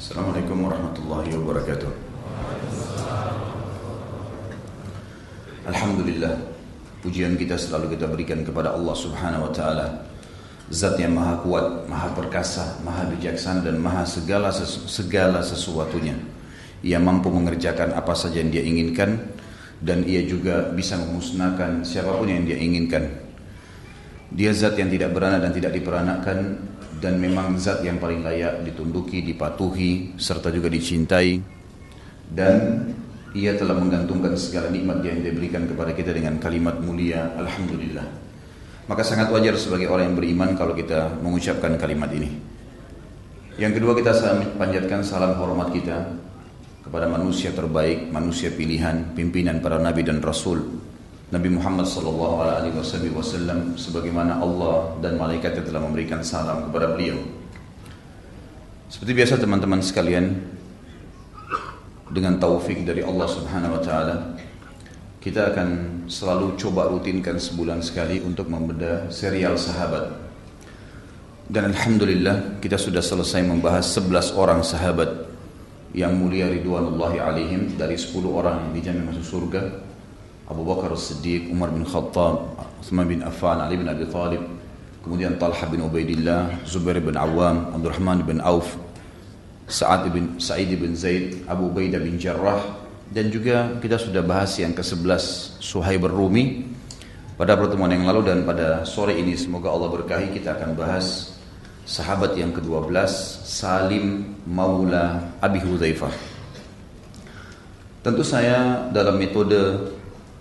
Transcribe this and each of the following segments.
Assalamualaikum warahmatullahi wabarakatuh. Alhamdulillah, pujian kita selalu kita berikan kepada Allah Subhanahu wa taala. Zat yang maha kuat, maha perkasa, maha bijaksana dan maha segala sesu, segala sesuatunya. Ia mampu mengerjakan apa saja yang dia inginkan dan ia juga bisa memusnahkan siapa pun yang dia inginkan. Dia zat yang tidak beranak dan tidak diperanakan dan memang zat yang paling layak ditunduki, dipatuhi serta juga dicintai. Dan ia telah menggantungkan segala nikmat yang dia berikan kepada kita dengan kalimat mulia Alhamdulillah. Maka sangat wajar sebagai orang yang beriman kalau kita mengucapkan kalimat ini. Yang kedua kita panjatkan salam hormat kita kepada manusia terbaik, manusia pilihan, pimpinan para nabi dan rasul Nabi Muhammad sallallahu alaihi wasallam sebagaimana Allah dan malaikatnya telah memberikan salam kepada beliau. Seperti biasa teman-teman sekalian dengan taufik dari Allah Subhanahu wa taala kita akan selalu coba rutinkan sebulan sekali untuk membedah serial sahabat. Dan alhamdulillah kita sudah selesai membahas 11 orang sahabat yang mulia ridwanullahi alaihim dari 10 orang yang dijamin masuk surga Abu Bakar As-Siddiq, Umar bin Khattab, Uthman bin Affan, Ali bin Abi Talib, kemudian Talha bin Ubaidillah, Zubair bin Awam, Abdurrahman bin Auf, Sa'ad bin Sa'id bin Zaid, Abu Ubaidah bin Jarrah dan juga kita sudah bahas yang ke-11 Suhaib Rumi pada pertemuan yang lalu dan pada sore ini semoga Allah berkahi kita akan bahas sahabat yang ke-12 Salim Maula Abi Hudzaifah. Tentu saya dalam metode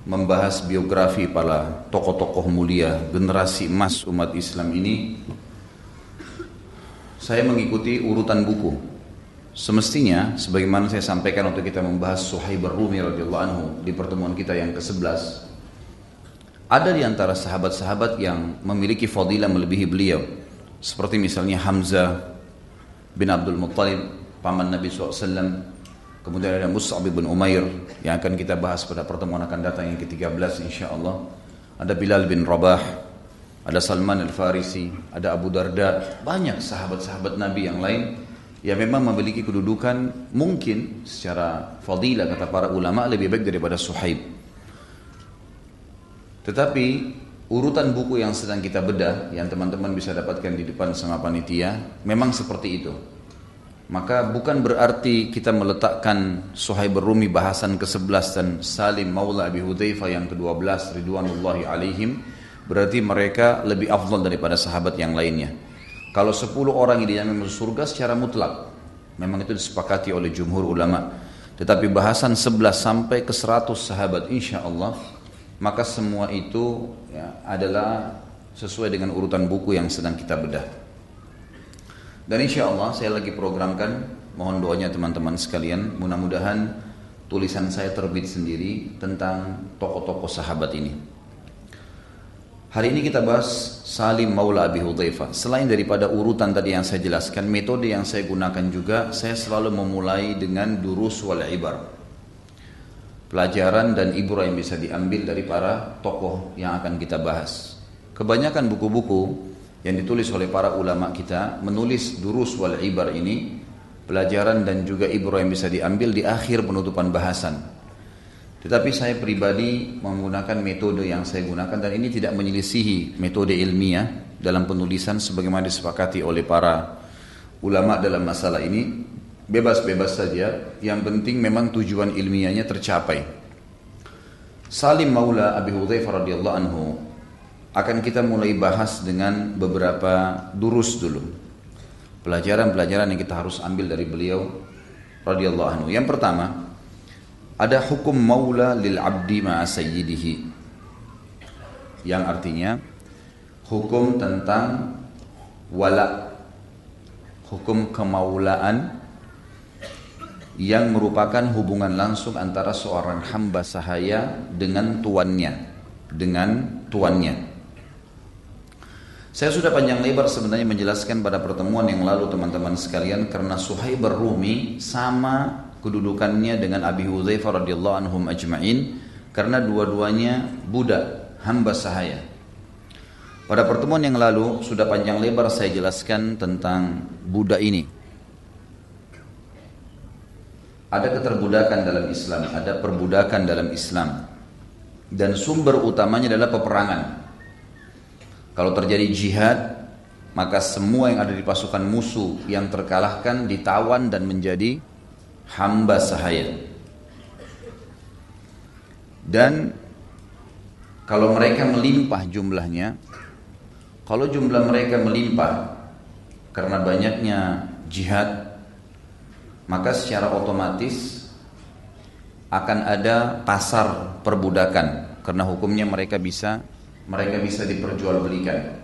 membahas biografi para tokoh-tokoh mulia generasi emas umat Islam ini saya mengikuti urutan buku. Semestinya sebagaimana saya sampaikan untuk kita membahas Suhaib Rumi radhiyallahu anhu di pertemuan kita yang ke-11 ada di antara sahabat-sahabat yang memiliki fadilah melebihi beliau. Seperti misalnya Hamzah bin Abdul Muttalib paman Nabi SAW Kemudian ada Mus'ab bin Umair yang akan kita bahas pada pertemuan akan datang yang ke-13 insyaAllah. Ada Bilal bin Rabah, ada Salman al-Farisi, ada Abu Darda. Banyak sahabat-sahabat Nabi yang lain yang memang memiliki kedudukan mungkin secara fadilah kata para ulama lebih baik daripada Suhaib. Tetapi urutan buku yang sedang kita bedah yang teman-teman bisa dapatkan di depan sama panitia memang seperti itu maka bukan berarti kita meletakkan Suhaib Rumi bahasan ke-11 dan Salim Maula Abi Hudzaifah yang ke-12 Ridwanullahi alaihim berarti mereka lebih afdal daripada sahabat yang lainnya. Kalau 10 orang yang masuk surga secara mutlak memang itu disepakati oleh jumhur ulama. Tetapi bahasan 11 sampai ke 100 sahabat insya Allah maka semua itu ya, adalah sesuai dengan urutan buku yang sedang kita bedah. Dan insya Allah saya lagi programkan, mohon doanya teman-teman sekalian, mudah-mudahan tulisan saya terbit sendiri tentang tokoh-tokoh sahabat ini. Hari ini kita bahas Salim Maula Abi Hudzaifah. Selain daripada urutan tadi yang saya jelaskan, metode yang saya gunakan juga, saya selalu memulai dengan durus wal ibar. Pelajaran dan ibrah yang bisa diambil dari para tokoh yang akan kita bahas. Kebanyakan buku-buku yang ditulis oleh para ulama kita menulis durus wal ibar ini pelajaran dan juga ibrah yang bisa diambil di akhir penutupan bahasan. Tetapi saya pribadi menggunakan metode yang saya gunakan dan ini tidak menyelisihi metode ilmiah dalam penulisan sebagaimana disepakati oleh para ulama dalam masalah ini. Bebas-bebas saja, yang penting memang tujuan ilmiahnya tercapai. Salim Maula Abi Hudzaifah radhiyallahu anhu akan kita mulai bahas dengan beberapa durus dulu. Pelajaran-pelajaran yang kita harus ambil dari beliau radhiyallahu anhu. Yang pertama, ada hukum maula lil abdi ma'a sayyidihi. Yang artinya hukum tentang wala hukum kemaulaan yang merupakan hubungan langsung antara seorang hamba sahaya dengan tuannya dengan tuannya saya sudah panjang lebar sebenarnya menjelaskan pada pertemuan yang lalu teman-teman sekalian karena Suhaib Rumi sama kedudukannya dengan Abi Hudzaifah radhiyallahu anhum ajma'in karena dua-duanya budak hamba sahaya. Pada pertemuan yang lalu sudah panjang lebar saya jelaskan tentang budak ini. Ada keterbudakan dalam Islam, ada perbudakan dalam Islam. Dan sumber utamanya adalah peperangan. Kalau terjadi jihad, maka semua yang ada di pasukan musuh yang terkalahkan ditawan dan menjadi hamba sahaya. Dan kalau mereka melimpah jumlahnya, kalau jumlah mereka melimpah karena banyaknya jihad, maka secara otomatis akan ada pasar perbudakan karena hukumnya mereka bisa mereka bisa diperjualbelikan.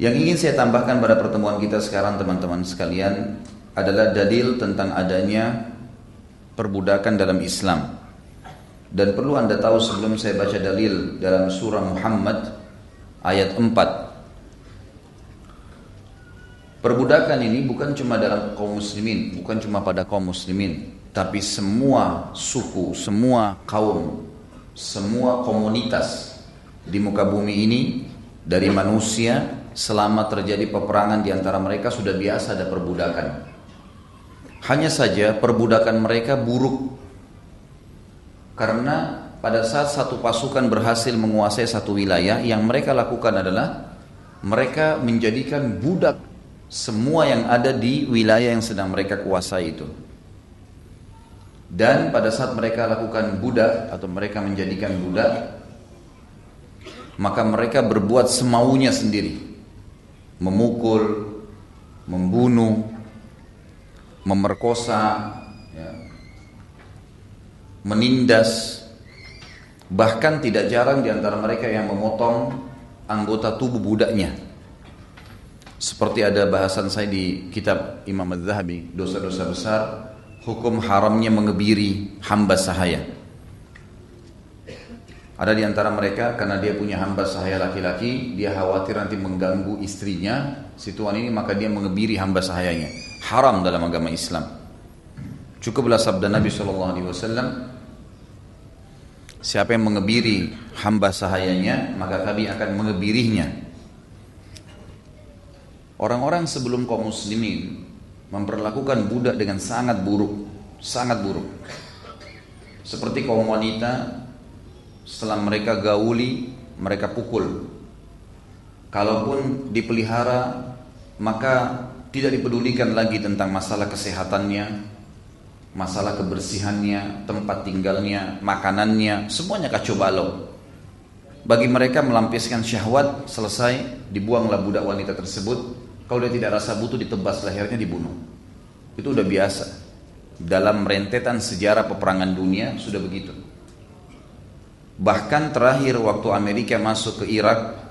Yang ingin saya tambahkan pada pertemuan kita sekarang teman-teman sekalian adalah dalil tentang adanya perbudakan dalam Islam. Dan perlu Anda tahu sebelum saya baca dalil dalam surah Muhammad ayat 4 Perbudakan ini bukan cuma dalam kaum muslimin, bukan cuma pada kaum muslimin, tapi semua suku, semua kaum, semua komunitas di muka bumi ini dari manusia selama terjadi peperangan di antara mereka sudah biasa ada perbudakan. Hanya saja perbudakan mereka buruk karena pada saat satu pasukan berhasil menguasai satu wilayah, yang mereka lakukan adalah mereka menjadikan budak semua yang ada di wilayah yang sedang mereka kuasai itu. Dan pada saat mereka lakukan budak atau mereka menjadikan budak, maka mereka berbuat semaunya sendiri. Memukul, membunuh, memerkosa, ya, menindas, Bahkan tidak jarang di antara mereka yang memotong anggota tubuh budaknya. Seperti ada bahasan saya di kitab Imam Az-Zahabi, dosa-dosa besar, hukum haramnya mengebiri hamba sahaya. Ada di antara mereka karena dia punya hamba sahaya laki-laki, dia khawatir nanti mengganggu istrinya, situan ini maka dia mengebiri hamba sahayanya. Haram dalam agama Islam. Cukuplah sabda Nabi SAW, Siapa yang mengebiri hamba sahayanya, maka kami akan mengebirinya. Orang-orang sebelum kaum muslimin memperlakukan budak dengan sangat buruk, sangat buruk. Seperti kaum wanita, setelah mereka gauli, mereka pukul. Kalaupun dipelihara, maka tidak dipedulikan lagi tentang masalah kesehatannya, masalah kebersihannya, tempat tinggalnya, makanannya, semuanya kacau balau. Bagi mereka melampiaskan syahwat selesai dibuanglah budak wanita tersebut. Kalau dia tidak rasa butuh ditebas lehernya dibunuh. Itu udah biasa. Dalam rentetan sejarah peperangan dunia sudah begitu. Bahkan terakhir waktu Amerika masuk ke Irak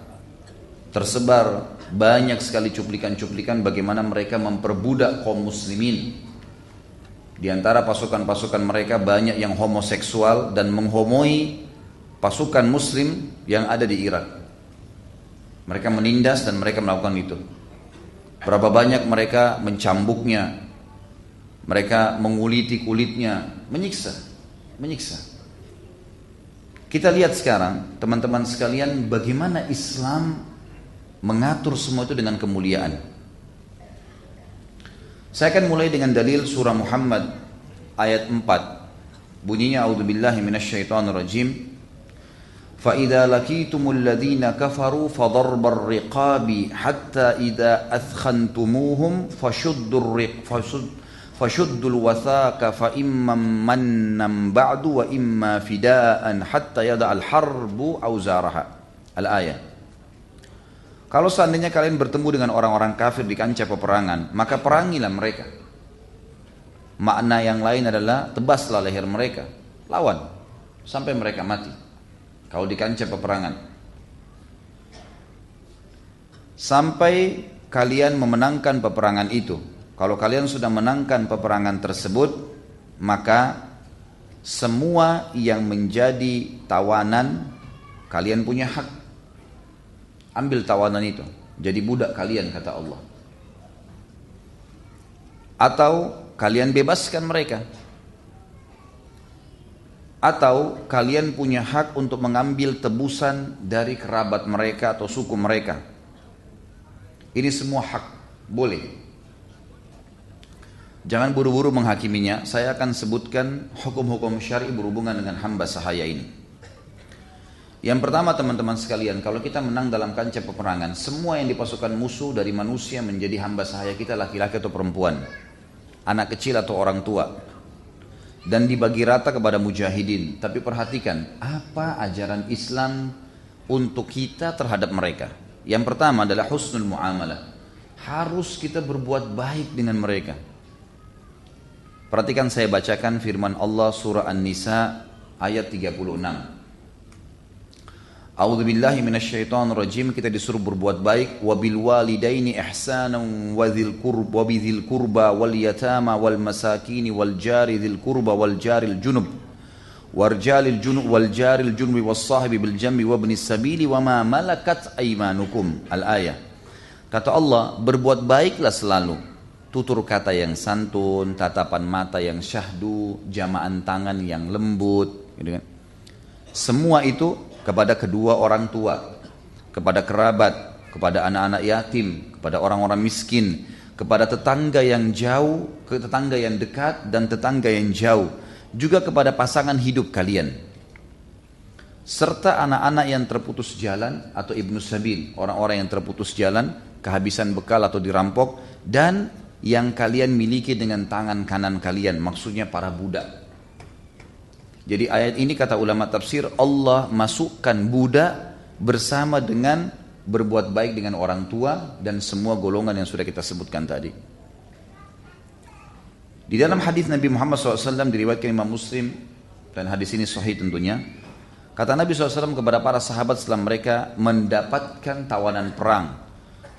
tersebar banyak sekali cuplikan-cuplikan bagaimana mereka memperbudak kaum muslimin di antara pasukan-pasukan mereka banyak yang homoseksual dan menghomoi pasukan muslim yang ada di Irak. Mereka menindas dan mereka melakukan itu. Berapa banyak mereka mencambuknya, mereka menguliti kulitnya, menyiksa, menyiksa. Kita lihat sekarang, teman-teman sekalian, bagaimana Islam mengatur semua itu dengan kemuliaan. Saya akan mulai dengan dalil surah Muhammad ayat 4. Bunyinya a'udzubillahi minasyaitonirrajim. فإذا لقيتم الذين كفروا فضرب الرقاب حتى إذا أثخنتموهم فشدوا الرق فشد فشدوا الوثاق فإما منا بعد وإما فداء حتى يدع الحرب أوزارها الآية Kalau seandainya kalian bertemu dengan orang-orang kafir di kancah peperangan, maka perangilah mereka. Makna yang lain adalah tebaslah leher mereka, lawan sampai mereka mati. Kalau di kancah peperangan. Sampai kalian memenangkan peperangan itu. Kalau kalian sudah menangkan peperangan tersebut, maka semua yang menjadi tawanan kalian punya hak Ambil tawanan itu. Jadi budak kalian kata Allah. Atau kalian bebaskan mereka. Atau kalian punya hak untuk mengambil tebusan dari kerabat mereka atau suku mereka. Ini semua hak, boleh. Jangan buru-buru menghakiminya. Saya akan sebutkan hukum-hukum syari berhubungan dengan hamba sahaya ini. Yang pertama teman-teman sekalian, kalau kita menang dalam kancah peperangan, semua yang dipasukan musuh dari manusia menjadi hamba sahaya kita laki-laki atau perempuan, anak kecil atau orang tua, dan dibagi rata kepada mujahidin. Tapi perhatikan, apa ajaran Islam untuk kita terhadap mereka? Yang pertama adalah husnul muamalah. Harus kita berbuat baik dengan mereka. Perhatikan saya bacakan firman Allah surah An-Nisa ayat 36. A'udzu billahi minasyaitonir rajim kita disuruh berbuat baik. Wabil walidaini ihsanan wa dzil qurba wa bidzil qurba wal yatama wal masakin wal jari dzil qurba wal jaril junub. Warjalil junub wal jaril junubi was sahibi bil jambi wa ibnis sabili wa ma malakat aymanukum. Al ayah. Kata Allah berbuat baiklah selalu. Tutur kata yang santun tatapan mata yang syahdu jamaan tangan yang lembut gitu kan. Semua itu kepada kedua orang tua, kepada kerabat, kepada anak-anak yatim, kepada orang-orang miskin, kepada tetangga yang jauh, ke tetangga yang dekat dan tetangga yang jauh, juga kepada pasangan hidup kalian. Serta anak-anak yang terputus jalan atau ibnu sabil, orang-orang yang terputus jalan, kehabisan bekal atau dirampok dan yang kalian miliki dengan tangan kanan kalian, maksudnya para budak. Jadi ayat ini kata ulama tafsir Allah masukkan budak bersama dengan berbuat baik dengan orang tua dan semua golongan yang sudah kita sebutkan tadi. Di dalam hadis Nabi Muhammad SAW diriwayatkan Imam Muslim dan hadis ini sahih tentunya. Kata Nabi SAW kepada para sahabat setelah mereka mendapatkan tawanan perang.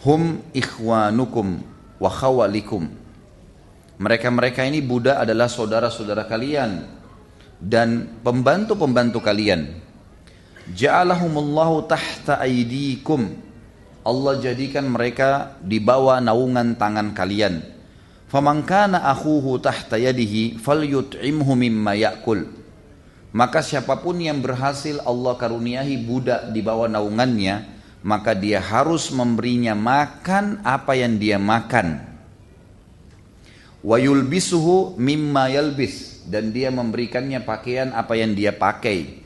Hum ikhwanukum wa khawalikum. Mereka-mereka ini budak adalah saudara-saudara kalian dan pembantu-pembantu kalian. Ja'alahumullahu tahta aidikum. Allah jadikan mereka di bawah naungan tangan kalian. Faman kana akhuhu tahta yadihi falyut'imhu mimma ya'kul. Maka siapa pun yang berhasil Allah karuniahi budak di bawah naungannya, maka dia harus memberinya makan apa yang dia makan. Wa yulbisuhu mimma yalbis dan dia memberikannya pakaian apa yang dia pakai.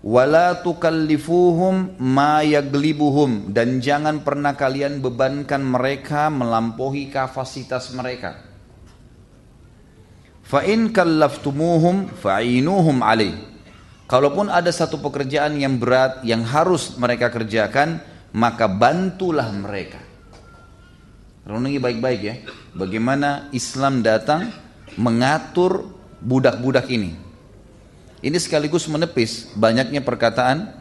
Wala tukallifuhum ma yaglibuhum. Dan jangan pernah kalian bebankan mereka melampaui kapasitas mereka. Fa in kallaftumuhum fa'inuhum alaih. Kalaupun ada satu pekerjaan yang berat yang harus mereka kerjakan maka bantulah mereka. Renungi baik-baik ya. Bagaimana Islam datang mengatur budak-budak ini. Ini sekaligus menepis banyaknya perkataan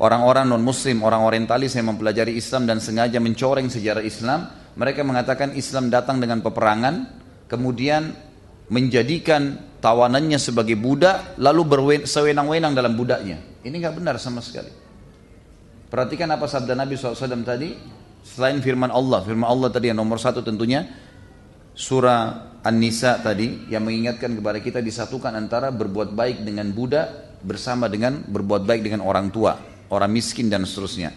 orang-orang non-muslim, orang orientalis yang mempelajari Islam dan sengaja mencoreng sejarah Islam. Mereka mengatakan Islam datang dengan peperangan, kemudian menjadikan tawanannya sebagai budak, lalu bersewenang-wenang dalam budaknya. Ini nggak benar sama sekali. Perhatikan apa sabda Nabi SAW tadi, selain firman Allah, firman Allah tadi yang nomor satu tentunya, surah An-Nisa tadi yang mengingatkan kepada kita disatukan antara berbuat baik dengan budak bersama dengan berbuat baik dengan orang tua, orang miskin dan seterusnya.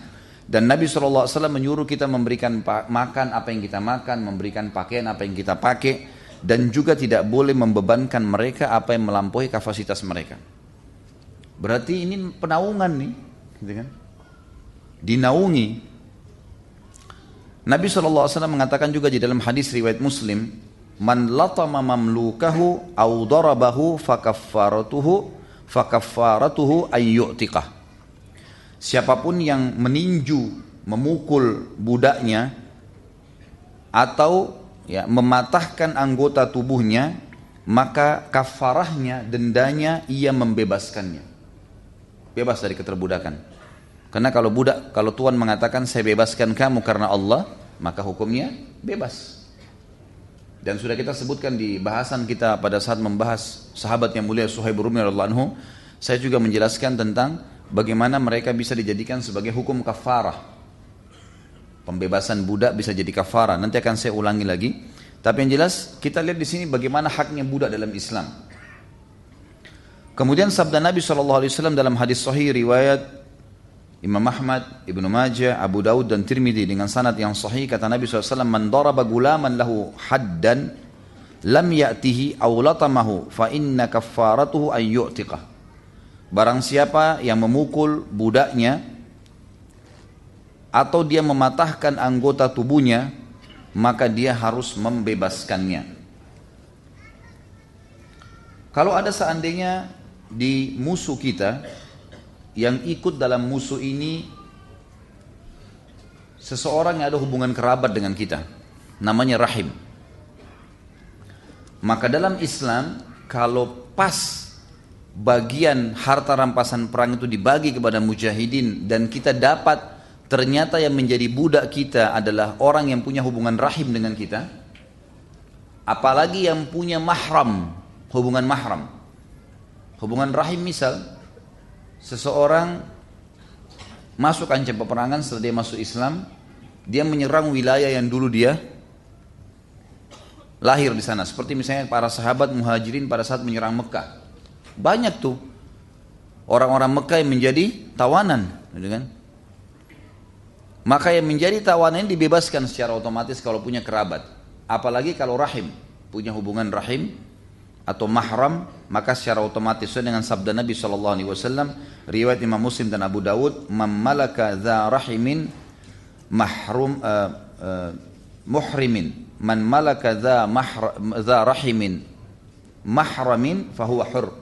Dan Nabi SAW menyuruh kita memberikan makan apa yang kita makan, memberikan pakaian apa yang kita pakai, dan juga tidak boleh membebankan mereka apa yang melampaui kapasitas mereka. Berarti ini penaungan nih, gitu kan? Dinaungi Nabi SAW mengatakan juga di dalam hadis riwayat Muslim, "Man latama mamlukahu au darabahu fakaffaratuhu fakaffaratuhu ayyu'tiqah." Siapa pun yang meninju, memukul budaknya atau ya mematahkan anggota tubuhnya, maka kafarahnya, dendanya ia membebaskannya. Bebas dari keterbudakan. Karena kalau budak, kalau Tuhan mengatakan saya bebaskan kamu karena Allah, maka hukumnya bebas. Dan sudah kita sebutkan di bahasan kita pada saat membahas sahabat yang mulia Suhaib Rumi anhu, saya juga menjelaskan tentang bagaimana mereka bisa dijadikan sebagai hukum kafarah. Pembebasan budak bisa jadi kafarah. Nanti akan saya ulangi lagi. Tapi yang jelas kita lihat di sini bagaimana haknya budak dalam Islam. Kemudian sabda Nabi SAW dalam hadis sahih riwayat Imam Ahmad, Ibnu Majah, Abu Daud dan Tirmidzi dengan sanad yang sahih kata Nabi SAW man daraba gulaman lahu haddan lam ya'tihi aw latamahu fa inna kaffaratuhu an yu'tiqah. Barang siapa yang memukul budaknya atau dia mematahkan anggota tubuhnya, maka dia harus membebaskannya. Kalau ada seandainya di musuh kita yang ikut dalam musuh ini seseorang yang ada hubungan kerabat dengan kita, namanya rahim. Maka dalam Islam kalau pas bagian harta rampasan perang itu dibagi kepada mujahidin dan kita dapat ternyata yang menjadi budak kita adalah orang yang punya hubungan rahim dengan kita, apalagi yang punya mahram hubungan mahram. Hubungan rahim misal seseorang masuk kancah peperangan setelah dia masuk Islam, dia menyerang wilayah yang dulu dia lahir di sana. Seperti misalnya para sahabat muhajirin pada saat menyerang Mekah. Banyak tuh orang-orang Mekah yang menjadi tawanan, gitu kan? Maka yang menjadi tawanan dibebaskan secara otomatis kalau punya kerabat. Apalagi kalau rahim, punya hubungan rahim atau mahram maka secara otomatis dengan sabda Nabi sallallahu alaihi wasallam riwayat Imam Muslim dan Abu Dawud man malaka dza rahimin mahrum uh, uh, muhrimin. Man malaka dza dza rahimin mahramin fahuwa hur.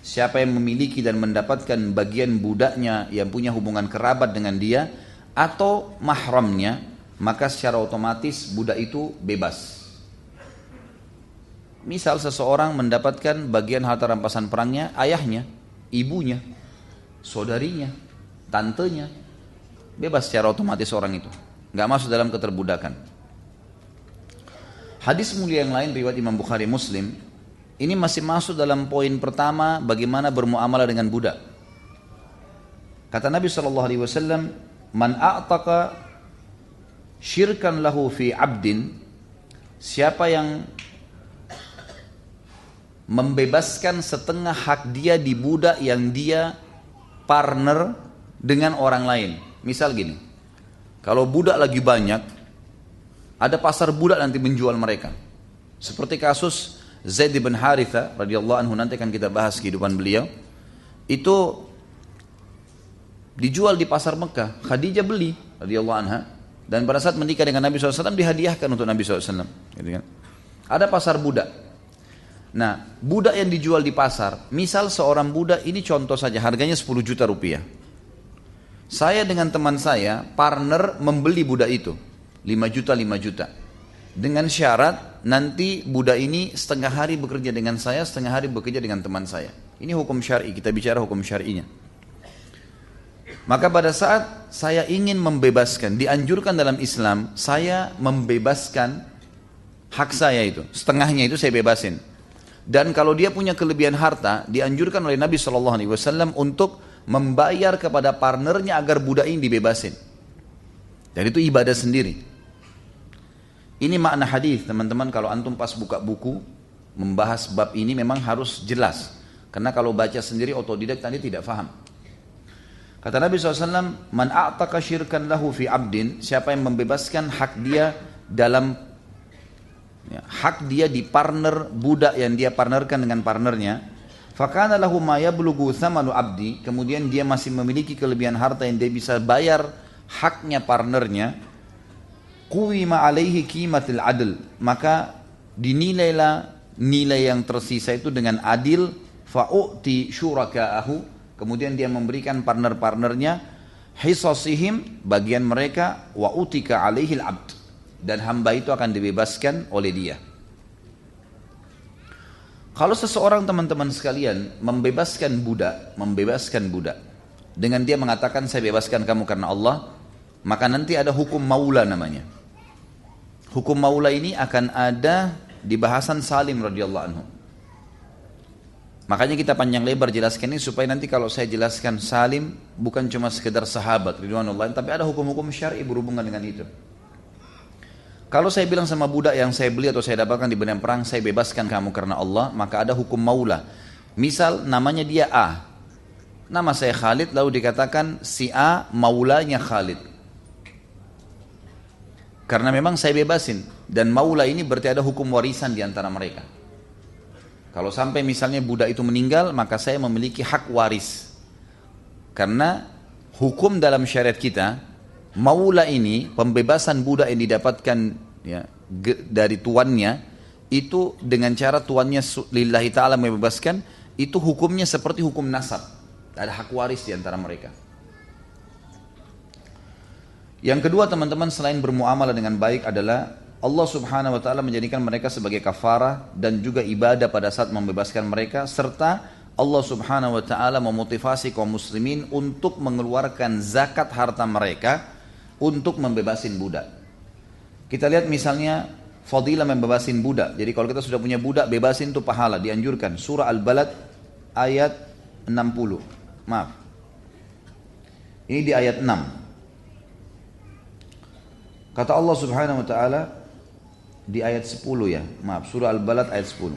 Siapa yang memiliki dan mendapatkan bagian budaknya yang punya hubungan kerabat dengan dia atau mahramnya maka secara otomatis budak itu bebas Misal seseorang mendapatkan bagian harta rampasan perangnya ayahnya, ibunya, saudarinya, tantenya. Bebas secara otomatis orang itu. Nggak masuk dalam keterbudakan. Hadis mulia yang lain riwayat Imam Bukhari Muslim ini masih masuk dalam poin pertama bagaimana bermuamalah dengan budak. Kata Nabi Shallallahu Alaihi Wasallam, "Man a'taqa syirkan lahu fi abdin." Siapa yang membebaskan setengah hak dia di budak yang dia partner dengan orang lain. Misal gini, kalau budak lagi banyak, ada pasar budak nanti menjual mereka. Seperti kasus Zaid bin Haritha radhiyallahu anhu nanti akan kita bahas kehidupan beliau. Itu dijual di pasar Mekah. Khadijah beli radhiyallahu anha dan pada saat menikah dengan Nabi SAW dihadiahkan untuk Nabi SAW. Gitu kan. Ada pasar budak. Nah, budak yang dijual di pasar, misal seorang budak ini contoh saja harganya 10 juta rupiah. Saya dengan teman saya partner membeli budak itu 5 juta 5 juta. Dengan syarat nanti budak ini setengah hari bekerja dengan saya, setengah hari bekerja dengan teman saya. Ini hukum syar'i, kita bicara hukum syar'inya. Maka pada saat saya ingin membebaskan, dianjurkan dalam Islam, saya membebaskan hak saya itu. Setengahnya itu saya bebasin. Dan kalau dia punya kelebihan harta, dianjurkan oleh Nabi Shallallahu Alaihi Wasallam untuk membayar kepada partnernya agar budak ini dibebasin. Dan itu ibadah sendiri. Ini makna hadis, teman-teman. Kalau antum pas buka buku membahas bab ini memang harus jelas. Karena kalau baca sendiri otodidak tadi tidak faham. Kata Nabi SAW, Man a'taka syirkan lahu fi abdin, siapa yang membebaskan hak dia dalam ya, hak dia di partner budak yang dia partnerkan dengan partnernya. Fakana lahu ma abdi. Kemudian dia masih memiliki kelebihan harta yang dia bisa bayar haknya partnernya. Kuwima alaihi qimatil adl. Maka dinilailah nilai yang tersisa itu dengan adil. Fa'u'ti syuraka'ahu kemudian dia memberikan partner-partnernya. Hisasihim bagian mereka. Wa utika alaihi abd dan hamba itu akan dibebaskan oleh dia. Kalau seseorang teman-teman sekalian membebaskan budak, membebaskan budak dengan dia mengatakan saya bebaskan kamu karena Allah, maka nanti ada hukum maula namanya. Hukum maula ini akan ada di bahasan Salim radhiyallahu anhu. Makanya kita panjang lebar jelaskan ini supaya nanti kalau saya jelaskan Salim bukan cuma sekedar sahabat ridwanullah tapi ada hukum-hukum syar'i berhubungan dengan itu. Kalau saya bilang sama budak yang saya beli atau saya dapatkan di benang perang, saya bebaskan kamu karena Allah, maka ada hukum maula. Misal namanya dia A. Nama saya Khalid, lalu dikatakan si A maulanya Khalid. Karena memang saya bebasin. Dan maula ini berarti ada hukum warisan di antara mereka. Kalau sampai misalnya budak itu meninggal, maka saya memiliki hak waris. Karena hukum dalam syariat kita, maula ini, pembebasan budak yang didapatkan ya, dari tuannya, itu dengan cara tuannya lillahi ta'ala membebaskan, itu hukumnya seperti hukum nasab. Ada hak waris di antara mereka. Yang kedua teman-teman selain bermuamalah dengan baik adalah Allah subhanahu wa ta'ala menjadikan mereka sebagai kafarah dan juga ibadah pada saat membebaskan mereka serta Allah subhanahu wa ta'ala memotivasi kaum muslimin untuk mengeluarkan zakat harta mereka untuk membebasin budak. Kita lihat misalnya fadilah membebasin budak. Jadi kalau kita sudah punya budak bebasin itu pahala dianjurkan. Surah Al-Balad ayat 60. Maaf. Ini di ayat 6. Kata Allah Subhanahu wa taala di ayat 10 ya. Maaf, surah Al-Balad ayat 10.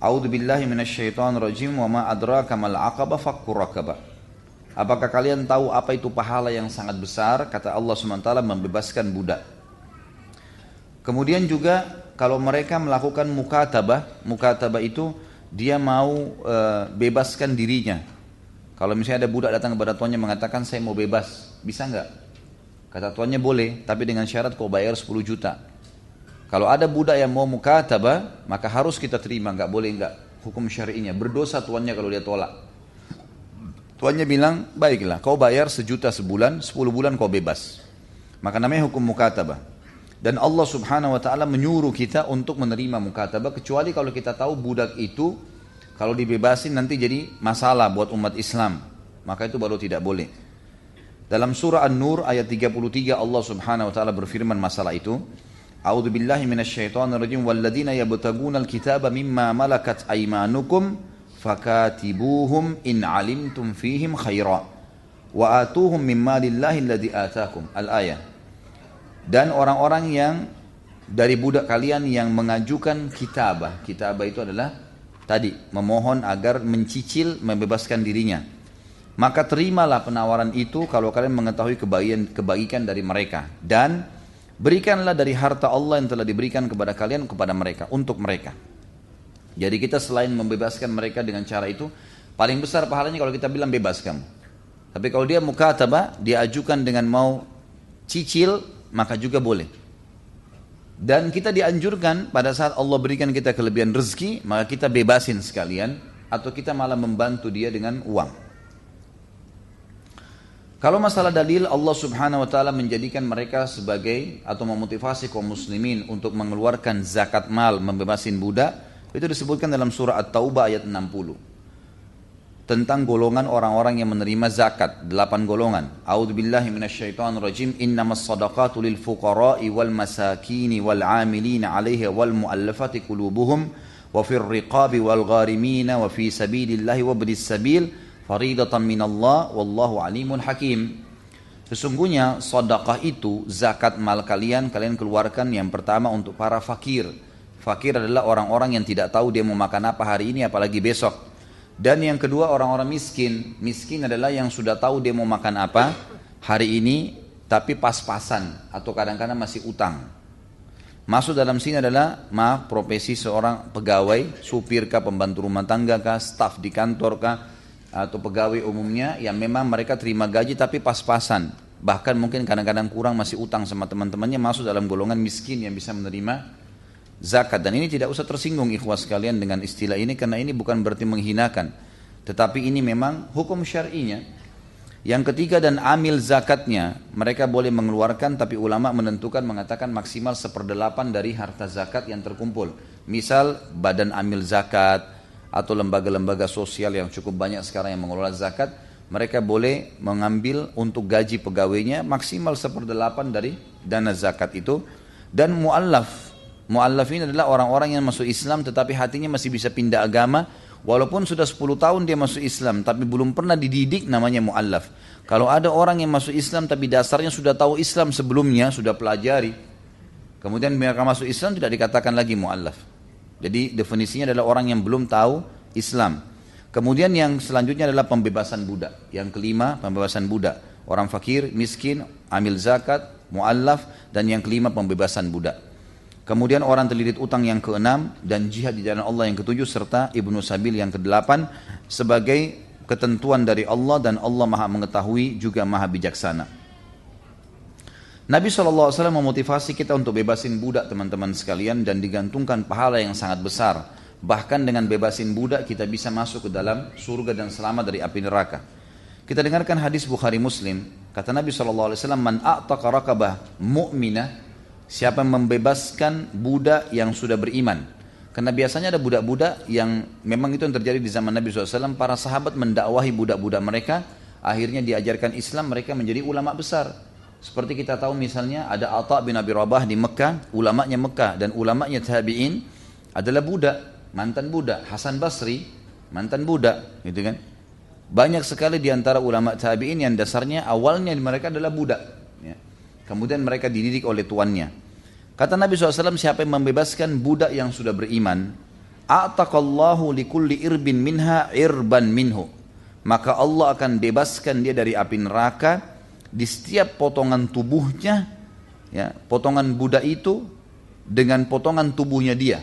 A'udzu billahi minasyaitonir wa ma adraka mal aqabah fakkur raqabah. Apakah kalian tahu apa itu pahala yang sangat besar? Kata Allah SWT membebaskan budak. Kemudian juga kalau mereka melakukan mukatabah, mukatabah itu dia mau e, bebaskan dirinya. Kalau misalnya ada budak datang kepada tuannya mengatakan saya mau bebas, bisa nggak? Kata tuannya boleh, tapi dengan syarat kau bayar 10 juta. Kalau ada budak yang mau mukataba, maka harus kita terima, nggak boleh nggak hukum syari'inya. Berdosa tuannya kalau dia tolak. Tuannya bilang, baiklah, kau bayar sejuta sebulan, 10 bulan kau bebas. Maka namanya hukum mukataba. Dan Allah subhanahu wa ta'ala menyuruh kita untuk menerima mukataba, kecuali kalau kita tahu budak itu, kalau dibebasin nanti jadi masalah buat umat Islam. Maka itu baru tidak boleh. Dalam surah An-Nur ayat 33 Allah Subhanahu wa taala berfirman masalah itu. A'udzu walladzina yabtaguna al-kitaba mimma malakat aymanukum fakatibuhum in alimtum fihim khaira wa atuhum mimma lillahi alladzi atakum. Al-ayah. Dan orang-orang yang dari budak kalian yang mengajukan kitabah. Kitabah itu adalah tadi memohon agar mencicil membebaskan dirinya maka terimalah penawaran itu kalau kalian mengetahui kebaikan, kebaikan dari mereka. Dan berikanlah dari harta Allah yang telah diberikan kepada kalian kepada mereka, untuk mereka. Jadi kita selain membebaskan mereka dengan cara itu, paling besar pahalanya kalau kita bilang bebas kamu. Tapi kalau dia mukataba, dia ajukan dengan mau cicil, maka juga boleh. Dan kita dianjurkan pada saat Allah berikan kita kelebihan rezeki, maka kita bebasin sekalian, atau kita malah membantu dia dengan uang. Kalau masalah dalil Allah Subhanahu wa taala menjadikan mereka sebagai atau memotivasi kaum muslimin untuk mengeluarkan zakat mal membebasin budak itu disebutkan dalam surah At-Taubah ayat 60 tentang golongan orang-orang yang menerima zakat delapan golongan A'udzubillahi minasyaitonirrajim innamas sadaqatu lil fuqara'i wal masakini wal 'amilina 'alaiha wal mu'allafati qulubuhum wa fir riqabi wal gharimina wa fi sabilillahi wa bidis sabil faridatan minallah wallahu alimun hakim. Sesungguhnya sedekah itu zakat mal kalian kalian keluarkan yang pertama untuk para fakir. Fakir adalah orang-orang yang tidak tahu dia mau makan apa hari ini apalagi besok. Dan yang kedua orang-orang miskin. Miskin adalah yang sudah tahu dia mau makan apa hari ini tapi pas-pasan atau kadang-kadang masih utang. Masuk dalam sini adalah maaf profesi seorang pegawai, supir kah, pembantu rumah tangga kah, staf di kantor kah, atau pegawai umumnya yang memang mereka terima gaji tapi pas-pasan bahkan mungkin kadang-kadang kurang masih utang sama teman-temannya masuk dalam golongan miskin yang bisa menerima zakat. Dan ini tidak usah tersinggung ikhwas sekalian dengan istilah ini karena ini bukan berarti menghinakan. Tetapi ini memang hukum syar'inya. Yang ketiga dan amil zakatnya mereka boleh mengeluarkan tapi ulama menentukan mengatakan maksimal seperdelapan dari harta zakat yang terkumpul. Misal badan amil zakat atau lembaga-lembaga sosial yang cukup banyak sekarang yang mengelola zakat, mereka boleh mengambil untuk gaji pegawainya maksimal seperdelapan dari dana zakat itu. Dan muallaf. Muallaf ini adalah orang-orang yang masuk Islam tetapi hatinya masih bisa pindah agama walaupun sudah 10 tahun dia masuk Islam tapi belum pernah dididik namanya muallaf. Kalau ada orang yang masuk Islam tapi dasarnya sudah tahu Islam sebelumnya, sudah pelajari, kemudian mereka masuk Islam tidak dikatakan lagi muallaf. Jadi definisinya adalah orang yang belum tahu Islam. Kemudian yang selanjutnya adalah pembebasan budak. Yang kelima pembebasan budak. Orang fakir, miskin, amil zakat, muallaf dan yang kelima pembebasan budak. Kemudian orang terlilit utang yang keenam dan jihad di jalan Allah yang ketujuh serta ibnu sabil yang kedelapan sebagai ketentuan dari Allah dan Allah maha mengetahui juga maha bijaksana. Nabi SAW memotivasi kita untuk bebasin budak teman-teman sekalian dan digantungkan pahala yang sangat besar. Bahkan dengan bebasin budak kita bisa masuk ke dalam surga dan selamat dari api neraka. Kita dengarkan hadis Bukhari Muslim. Kata Nabi SAW, Man a'taqa rakabah mu'minah Siapa membebaskan budak yang sudah beriman. Karena biasanya ada budak-budak yang memang itu yang terjadi di zaman Nabi SAW. Para sahabat mendakwahi budak-budak mereka. Akhirnya diajarkan Islam mereka menjadi ulama besar. Seperti kita tahu misalnya ada Atta bin Abi Rabah di Mekah. Ulamanya Mekah dan ulamanya tabi'in adalah budak. Mantan budak. Hasan Basri mantan budak. Gitu kan. Banyak sekali di antara ulama tabi'in yang dasarnya awalnya mereka adalah budak. Kemudian mereka dididik oleh tuannya. Kata Nabi SAW, siapa yang membebaskan budak yang sudah beriman, A'taqallahu likulli irbin minha irban minhu. Maka Allah akan bebaskan dia dari api neraka di setiap potongan tubuhnya, ya, potongan budak itu dengan potongan tubuhnya dia.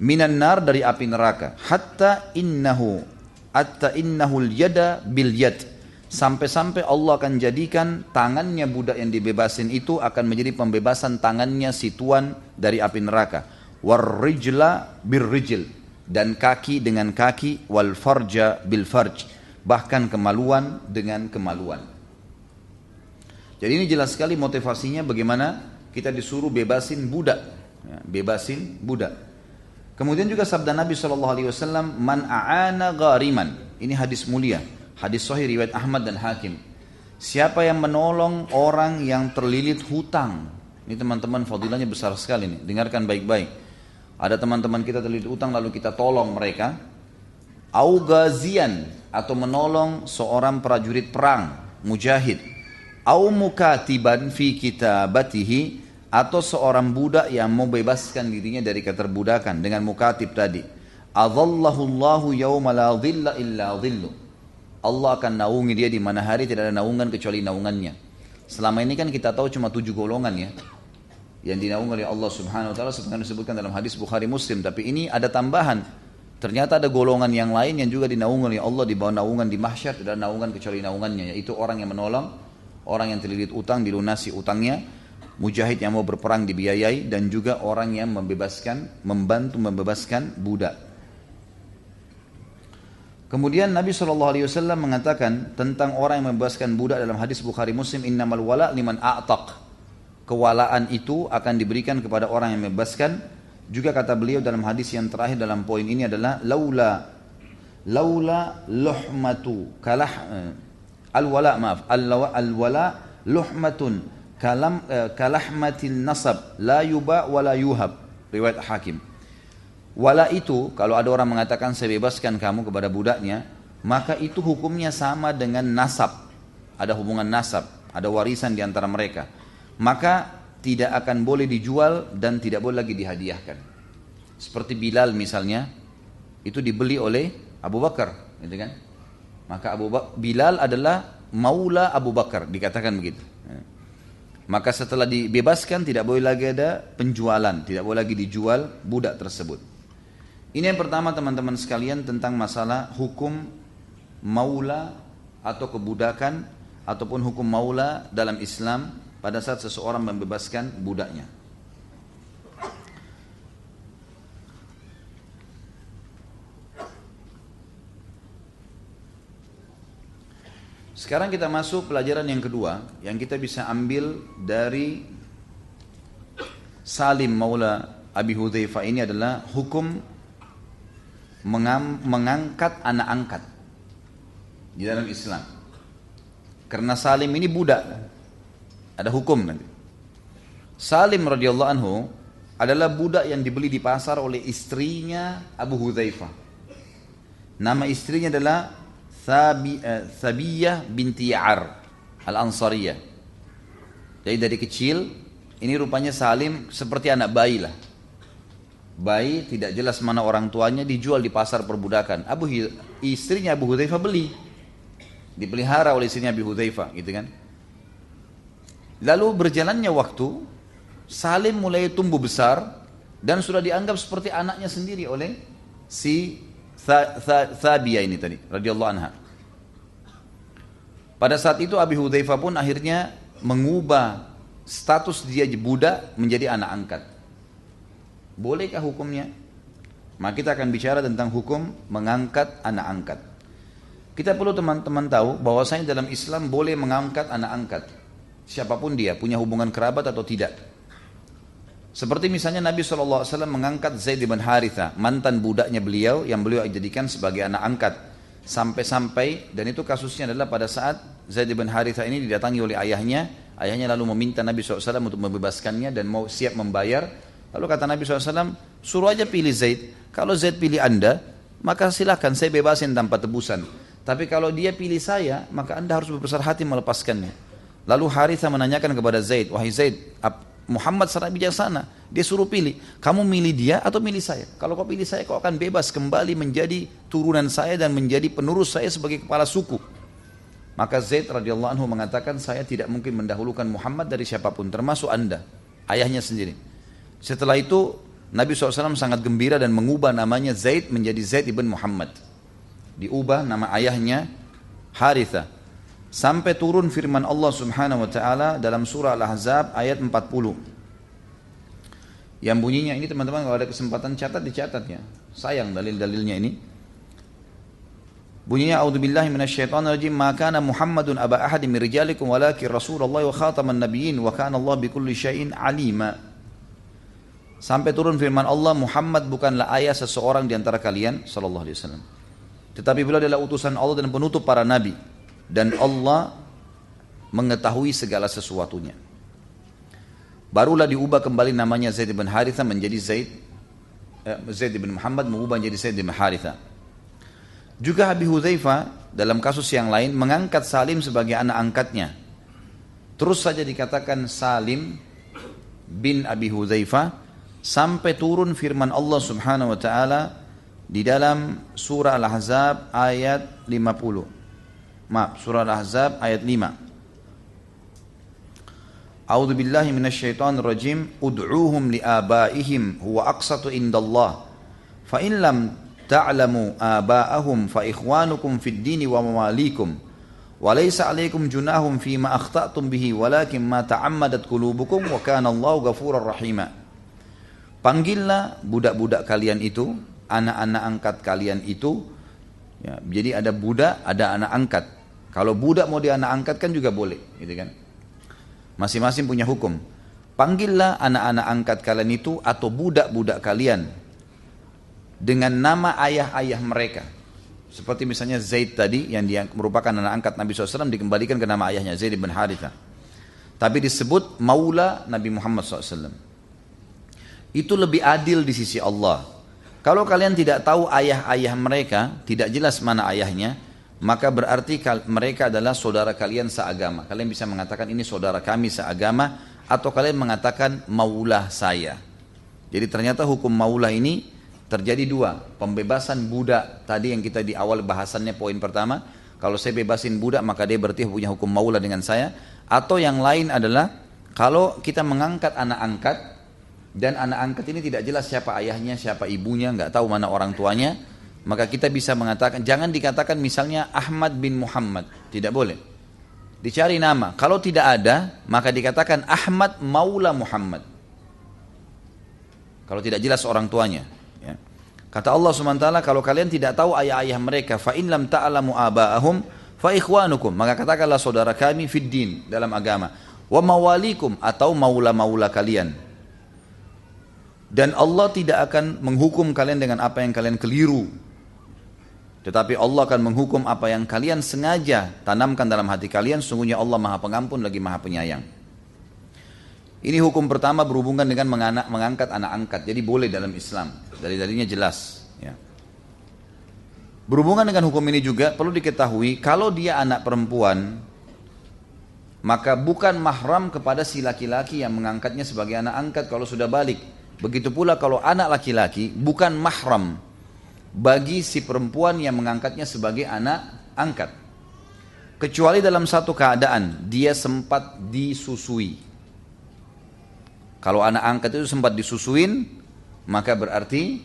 Minan nar dari api neraka. Hatta innahu, hatta innahul yada bil yad Sampai-sampai Allah akan jadikan tangannya budak yang dibebasin itu akan menjadi pembebasan tangannya si tuan dari api neraka. Warrijla birrijil. Dan kaki dengan kaki wal farja bil farj. Bahkan kemaluan dengan kemaluan. Jadi ini jelas sekali motivasinya bagaimana kita disuruh bebasin budak. Ya, bebasin budak. Kemudian juga sabda Nabi SAW, Man a'ana ghariman. Ini hadis mulia Hadis sahih riwayat Ahmad dan Hakim. Siapa yang menolong orang yang terlilit hutang? Ini teman-teman fadilahnya besar sekali nih. Dengarkan baik-baik. Ada teman-teman kita terlilit hutang lalu kita tolong mereka. Augazian atau menolong seorang prajurit perang, mujahid. Au mukatiban fi kitabatihi atau seorang budak yang mau bebaskan dirinya dari keterbudakan dengan mukatib tadi. Adallahu Allahu yawma la illa dhillu. Allah akan naungi dia di mana hari tidak ada naungan kecuali naungannya. Selama ini kan kita tahu cuma tujuh golongan ya. Yang dinaungi oleh Allah subhanahu wa ta'ala seperti disebutkan dalam hadis Bukhari Muslim. Tapi ini ada tambahan. Ternyata ada golongan yang lain yang juga dinaungi oleh Allah di bawah naungan di mahsyar. Tidak ada naungan kecuali naungannya. Yaitu orang yang menolong, orang yang terlilit utang, dilunasi utangnya. Mujahid yang mau berperang dibiayai. Dan juga orang yang membebaskan, membantu membebaskan budak. Kemudian Nabi SAW mengatakan tentang orang yang membebaskan budak dalam hadis Bukhari Muslim innamal wala liman a'taq. Kewalaan itu akan diberikan kepada orang yang membebaskan. Juga kata beliau dalam hadis yang terakhir dalam poin ini adalah laula laula luhmatu kalah eh, al wala maaf al wala luhmatun kalam eh, kalahmatil nasab la yuba wala yuhab riwayat Hakim. Wala itu kalau ada orang mengatakan saya bebaskan kamu kepada budaknya, maka itu hukumnya sama dengan nasab. Ada hubungan nasab, ada warisan di antara mereka. Maka tidak akan boleh dijual dan tidak boleh lagi dihadiahkan. Seperti Bilal misalnya, itu dibeli oleh Abu Bakar, gitu kan? Maka Abu Bakar, Bilal adalah maula Abu Bakar, dikatakan begitu. Maka setelah dibebaskan tidak boleh lagi ada penjualan, tidak boleh lagi dijual budak tersebut. Ini yang pertama teman-teman sekalian tentang masalah hukum maula atau kebudakan ataupun hukum maula dalam Islam pada saat seseorang membebaskan budaknya. Sekarang kita masuk pelajaran yang kedua yang kita bisa ambil dari Salim Maula Abi Hudzaifah ini adalah hukum mengangkat anak angkat di dalam Islam. Karena Salim ini budak, ada hukum nanti. Salim radhiyallahu anhu adalah budak yang dibeli di pasar oleh istrinya Abu Hudzaifah. Nama istrinya adalah Thabi, Thabiyah binti Ya'ar Al-Ansariyah. Jadi dari kecil ini rupanya Salim seperti anak bayi lah bayi tidak jelas mana orang tuanya dijual di pasar perbudakan. Abu istrinya Abu Hudzaifah beli. Dipelihara oleh istrinya Abu Hudzaifah gitu kan. Lalu berjalannya waktu Salim mulai tumbuh besar dan sudah dianggap seperti anaknya sendiri oleh si Thabiyah ini tadi radhiyallahu anha. Pada saat itu Abi Hudzaifah pun akhirnya mengubah status dia budak menjadi anak angkat. Bolehkah hukumnya? Maka kita akan bicara tentang hukum mengangkat anak angkat. Kita perlu teman-teman tahu bahwasanya dalam Islam boleh mengangkat anak angkat. Siapa pun dia, punya hubungan kerabat atau tidak. Seperti misalnya Nabi SAW mengangkat Zaid bin Haritha, mantan budaknya beliau yang beliau jadikan sebagai anak angkat. Sampai-sampai, dan itu kasusnya adalah pada saat Zaid bin Haritha ini didatangi oleh ayahnya, ayahnya lalu meminta Nabi SAW untuk membebaskannya dan mau siap membayar. Lalu kata Nabi SAW, suruh aja pilih Zaid. Kalau Zaid pilih anda, maka silahkan saya bebasin tanpa tebusan. Tapi kalau dia pilih saya, maka anda harus berbesar hati melepaskannya. Lalu Haritha menanyakan kepada Zaid, wahai Zaid, Muhammad sangat bijaksana. Dia suruh pilih, kamu milih dia atau milih saya. Kalau kau pilih saya, kau akan bebas kembali menjadi turunan saya dan menjadi penerus saya sebagai kepala suku. Maka Zaid radhiyallahu anhu mengatakan, saya tidak mungkin mendahulukan Muhammad dari siapa pun, termasuk anda, ayahnya sendiri. Setelah itu, Nabi SAW sangat gembira dan mengubah namanya Zaid menjadi Zaid ibn Muhammad. Diubah nama ayahnya Haritha sampai turun firman Allah Subhanahu wa taala dalam surah Al-Ahzab ayat 40. Yang bunyinya ini teman-teman kalau ada kesempatan catat dicatat ya. Sayang dalil-dalilnya ini. Bunyinya a'udzubillahi minasyaitonirrajim ma kana Muhammadun aba ahadin min rijalikum walakin Rasulullah wa khataman nabiyyin wa kana Allah bikulli syai'in alima. Sampai turun firman Allah Muhammad bukanlah ayah seseorang di antara kalian sallallahu alaihi wasallam. Tetapi beliau adalah utusan Allah dan penutup para nabi dan Allah mengetahui segala sesuatunya. Barulah diubah kembali namanya Zaid bin Haritha menjadi Zaid eh, Zaid bin Muhammad mengubah menjadi Zaid bin Haritha. Juga Abi Hudzaifah dalam kasus yang lain mengangkat Salim sebagai anak angkatnya. Terus saja dikatakan Salim bin Abi Hudzaifah sampai turun firman Allah Subhanahu wa taala di dalam surah Al-Ahzab ayat 50. Maaf, surah Al-Ahzab ayat 5. A'udzu billahi minasyaitonir rajim. Ud'uuhum liabaihim huwa aqsatu indallah. Fa in lam ta'lamu aba'ahum fa ikhwanukum fid dini wa mawalikum. 'alaikum junahum fima akhta'tum bihi walakin ma ta'ammadat qulubukum wa kana Allahu ghafurar rahima. Panggillah budak-budak kalian itu, anak-anak angkat kalian itu. Ya, jadi ada budak, ada anak angkat. Kalau budak mau dianak angkat kan juga boleh, gitu kan? Masing-masing punya hukum. Panggillah anak-anak angkat kalian itu atau budak-budak kalian dengan nama ayah-ayah mereka. Seperti misalnya Zaid tadi yang dia merupakan anak angkat Nabi SAW dikembalikan ke nama ayahnya Zaid bin Haritha. Tapi disebut maula Nabi Muhammad SAW. Itu lebih adil di sisi Allah. Kalau kalian tidak tahu ayah-ayah mereka, tidak jelas mana ayahnya, maka berarti mereka adalah saudara kalian seagama. Kalian bisa mengatakan ini saudara kami seagama atau kalian mengatakan maulah saya. Jadi ternyata hukum maulah ini terjadi dua. Pembebasan budak tadi yang kita di awal bahasannya poin pertama. Kalau saya bebasin budak maka dia berarti punya hukum maulah dengan saya. Atau yang lain adalah kalau kita mengangkat anak angkat dan anak angkat ini tidak jelas siapa ayahnya, siapa ibunya, nggak tahu mana orang tuanya. Maka kita bisa mengatakan jangan dikatakan misalnya Ahmad bin Muhammad. Tidak boleh. Dicari nama. Kalau tidak ada maka dikatakan Ahmad Maula Muhammad. Kalau tidak jelas orang tuanya ya. kata Allah swt kalau kalian tidak tahu ayah-ayah mereka fa lam ta'lamu aba'ahum fa ikhwanukum. Maka katakanlah saudara kami fid din dalam agama. Wa mawalikum atau maula-maula kalian dan Allah tidak akan menghukum kalian dengan apa yang kalian keliru tetapi Allah akan menghukum apa yang kalian sengaja tanamkan dalam hati kalian. Sungguhnya Allah maha pengampun lagi maha penyayang. Ini hukum pertama berhubungan dengan mengangkat anak angkat. Jadi boleh dalam Islam. Dari darinya jelas. Ya. Berhubungan dengan hukum ini juga perlu diketahui kalau dia anak perempuan maka bukan mahram kepada si laki-laki yang mengangkatnya sebagai anak angkat kalau sudah balik. Begitu pula kalau anak laki-laki bukan mahram bagi si perempuan yang mengangkatnya sebagai anak angkat. Kecuali dalam satu keadaan dia sempat disusui. Kalau anak angkat itu sempat disusuin, maka berarti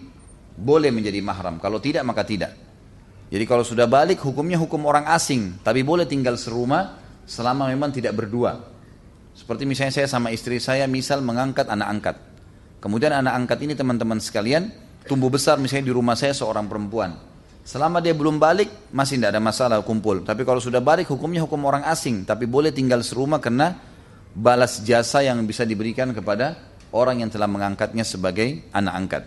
boleh menjadi mahram. Kalau tidak, maka tidak. Jadi kalau sudah balik, hukumnya hukum orang asing. Tapi boleh tinggal serumah selama memang tidak berdua. Seperti misalnya saya sama istri saya, misal mengangkat anak angkat. Kemudian anak angkat ini teman-teman sekalian, tumbuh besar misalnya di rumah saya seorang perempuan. Selama dia belum balik, masih tidak ada masalah kumpul. Tapi kalau sudah balik, hukumnya hukum orang asing. Tapi boleh tinggal serumah karena balas jasa yang bisa diberikan kepada orang yang telah mengangkatnya sebagai anak angkat.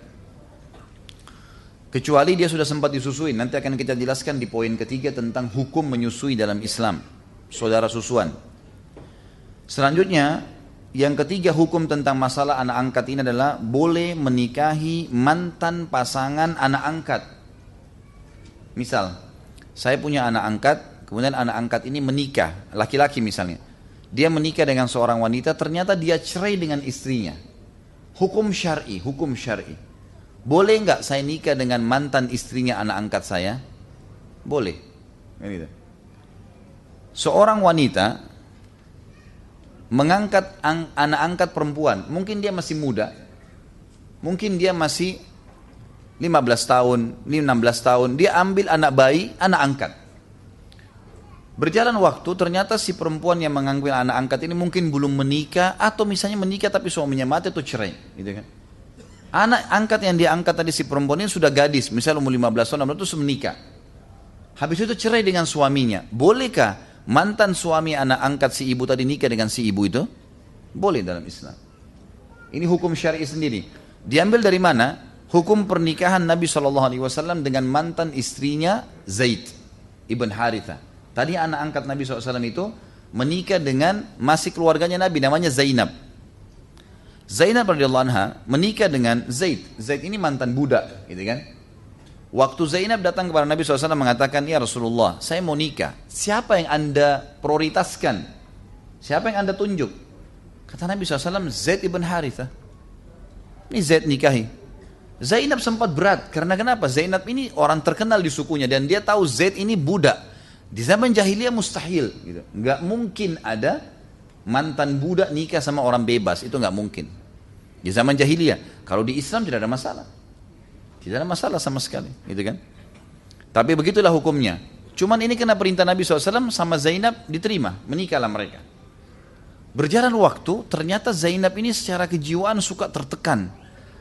Kecuali dia sudah sempat disusui, nanti akan kita jelaskan di poin ketiga tentang hukum menyusui dalam Islam, saudara susuan. Selanjutnya, yang ketiga hukum tentang masalah anak angkat ini adalah boleh menikahi mantan pasangan anak angkat. Misal, saya punya anak angkat, kemudian anak angkat ini menikah, laki-laki misalnya. Dia menikah dengan seorang wanita, ternyata dia cerai dengan istrinya. Hukum syari, hukum syari. Boleh nggak saya nikah dengan mantan istrinya anak angkat saya? Boleh. Gitu. Seorang wanita mengangkat anak angkat perempuan, mungkin dia masih muda, mungkin dia masih 15 tahun, 16 tahun, dia ambil anak bayi, anak angkat. Berjalan waktu ternyata si perempuan yang mengambil anak angkat ini mungkin belum menikah atau misalnya menikah tapi suaminya mati atau cerai, gitu kan? Anak angkat yang dia angkat tadi si perempuan ini sudah gadis, misalnya umur 15 tahun, itu menikah. Habis itu cerai dengan suaminya. Bolehkah mantan suami anak angkat si ibu tadi nikah dengan si ibu itu? Boleh dalam Islam. Ini hukum syari sendiri. Diambil dari mana? Hukum pernikahan Nabi SAW dengan mantan istrinya Zaid ibn Haritha. Tadi anak angkat Nabi SAW itu menikah dengan masih keluarganya Nabi namanya Zainab. Zainab radhiyallahu anha menikah dengan Zaid. Zaid ini mantan budak, gitu kan? Waktu Zainab datang kepada Nabi SAW mengatakan, Ya Rasulullah, saya mau nikah. Siapa yang anda prioritaskan? Siapa yang anda tunjuk? Kata Nabi SAW, Zaid ibn Haritha. Ini Zaid nikahi. Zainab sempat berat, karena kenapa? Zainab ini orang terkenal di sukunya, dan dia tahu Zaid ini budak. Di zaman jahiliyah mustahil, gitu. Nggak mungkin ada mantan budak nikah sama orang bebas, itu nggak mungkin. Di zaman jahiliyah, kalau di Islam tidak ada masalah, tidak ada masalah sama sekali, gitu kan? Tapi begitulah hukumnya. Cuman ini kena perintah Nabi SAW sama Zainab diterima, menikahlah mereka. Berjalan waktu, ternyata Zainab ini secara kejiwaan suka tertekan.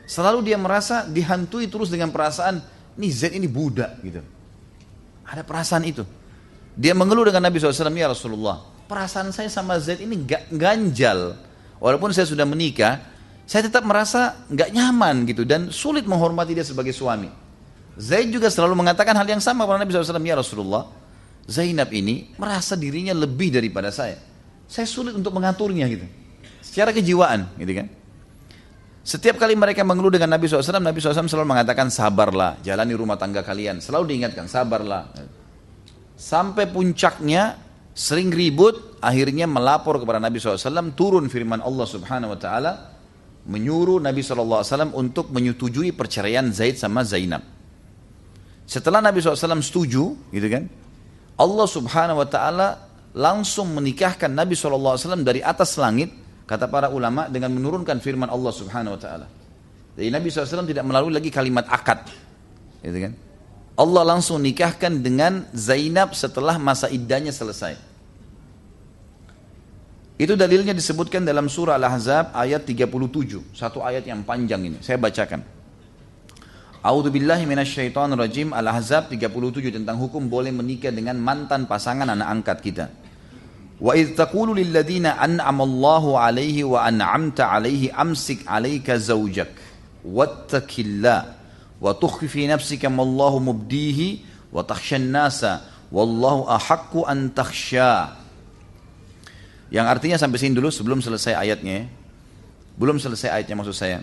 Selalu dia merasa dihantui terus dengan perasaan, nih Zaid ini budak gitu. Ada perasaan itu. Dia mengeluh dengan Nabi SAW, ya Rasulullah, perasaan saya sama Zaid ini ganjal. Walaupun saya sudah menikah, saya tetap merasa gak nyaman gitu dan sulit menghormati dia sebagai suami. Zaid juga selalu mengatakan hal yang sama kepada Nabi SAW, ya Rasulullah, Zainab ini merasa dirinya lebih daripada saya. Saya sulit untuk mengaturnya gitu. Secara kejiwaan gitu kan. Setiap kali mereka mengeluh dengan Nabi SAW, Nabi SAW selalu mengatakan sabarlah, jalani rumah tangga kalian. Selalu diingatkan, sabarlah. Sampai puncaknya sering ribut, akhirnya melapor kepada Nabi SAW, turun firman Allah Subhanahu Wa Taala menyuruh Nabi SAW untuk menyetujui perceraian Zaid sama Zainab. Setelah Nabi SAW setuju, gitu kan, Allah Subhanahu Wa Taala langsung menikahkan Nabi SAW dari atas langit, kata para ulama dengan menurunkan firman Allah Subhanahu Wa Taala. Jadi Nabi SAW tidak melalui lagi kalimat akad, gitu kan. Allah langsung nikahkan dengan Zainab setelah masa iddahnya selesai. Itu dalilnya disebutkan dalam surah Al-Ahzab ayat 37. Satu ayat yang panjang ini. Saya bacakan. A'udzu billahi minasyaitonir rajim. Al-Ahzab 37 tentang hukum boleh menikah dengan mantan pasangan anak angkat kita. Wa idh taqulu lil ladzina an'ama Allahu 'alaihi wa an'amta 'alaihi amsik 'alaika zawjak wattaqillah wa tukhfi fi nafsika ma Allahu mubdihi wa takhshan nasa wallahu ahaqqu an takhsha yang artinya sampai sini dulu sebelum selesai ayatnya. Belum selesai ayatnya maksud saya.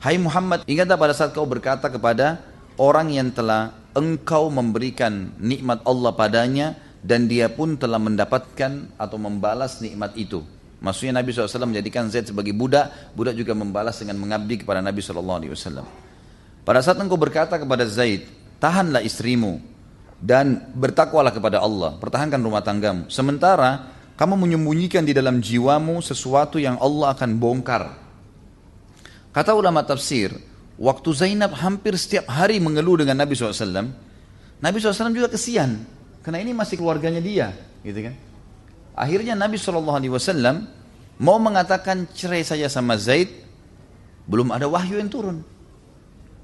Hai Muhammad ingatlah pada saat kau berkata kepada orang yang telah engkau memberikan nikmat Allah padanya dan dia pun telah mendapatkan atau membalas nikmat itu. Maksudnya Nabi SAW menjadikan Zaid sebagai budak, budak juga membalas dengan mengabdi kepada Nabi SAW. Pada saat engkau berkata kepada Zaid, tahanlah istrimu dan bertakwalah kepada Allah, pertahankan rumah tanggamu. Sementara kamu menyembunyikan di dalam jiwamu sesuatu yang Allah akan bongkar. Kata ulama tafsir, waktu Zainab hampir setiap hari mengeluh dengan Nabi SAW, Nabi SAW juga kesian, karena ini masih keluarganya dia, gitu kan. Akhirnya Nabi SAW mau mengatakan cerai saja sama Zaid, belum ada wahyu yang turun.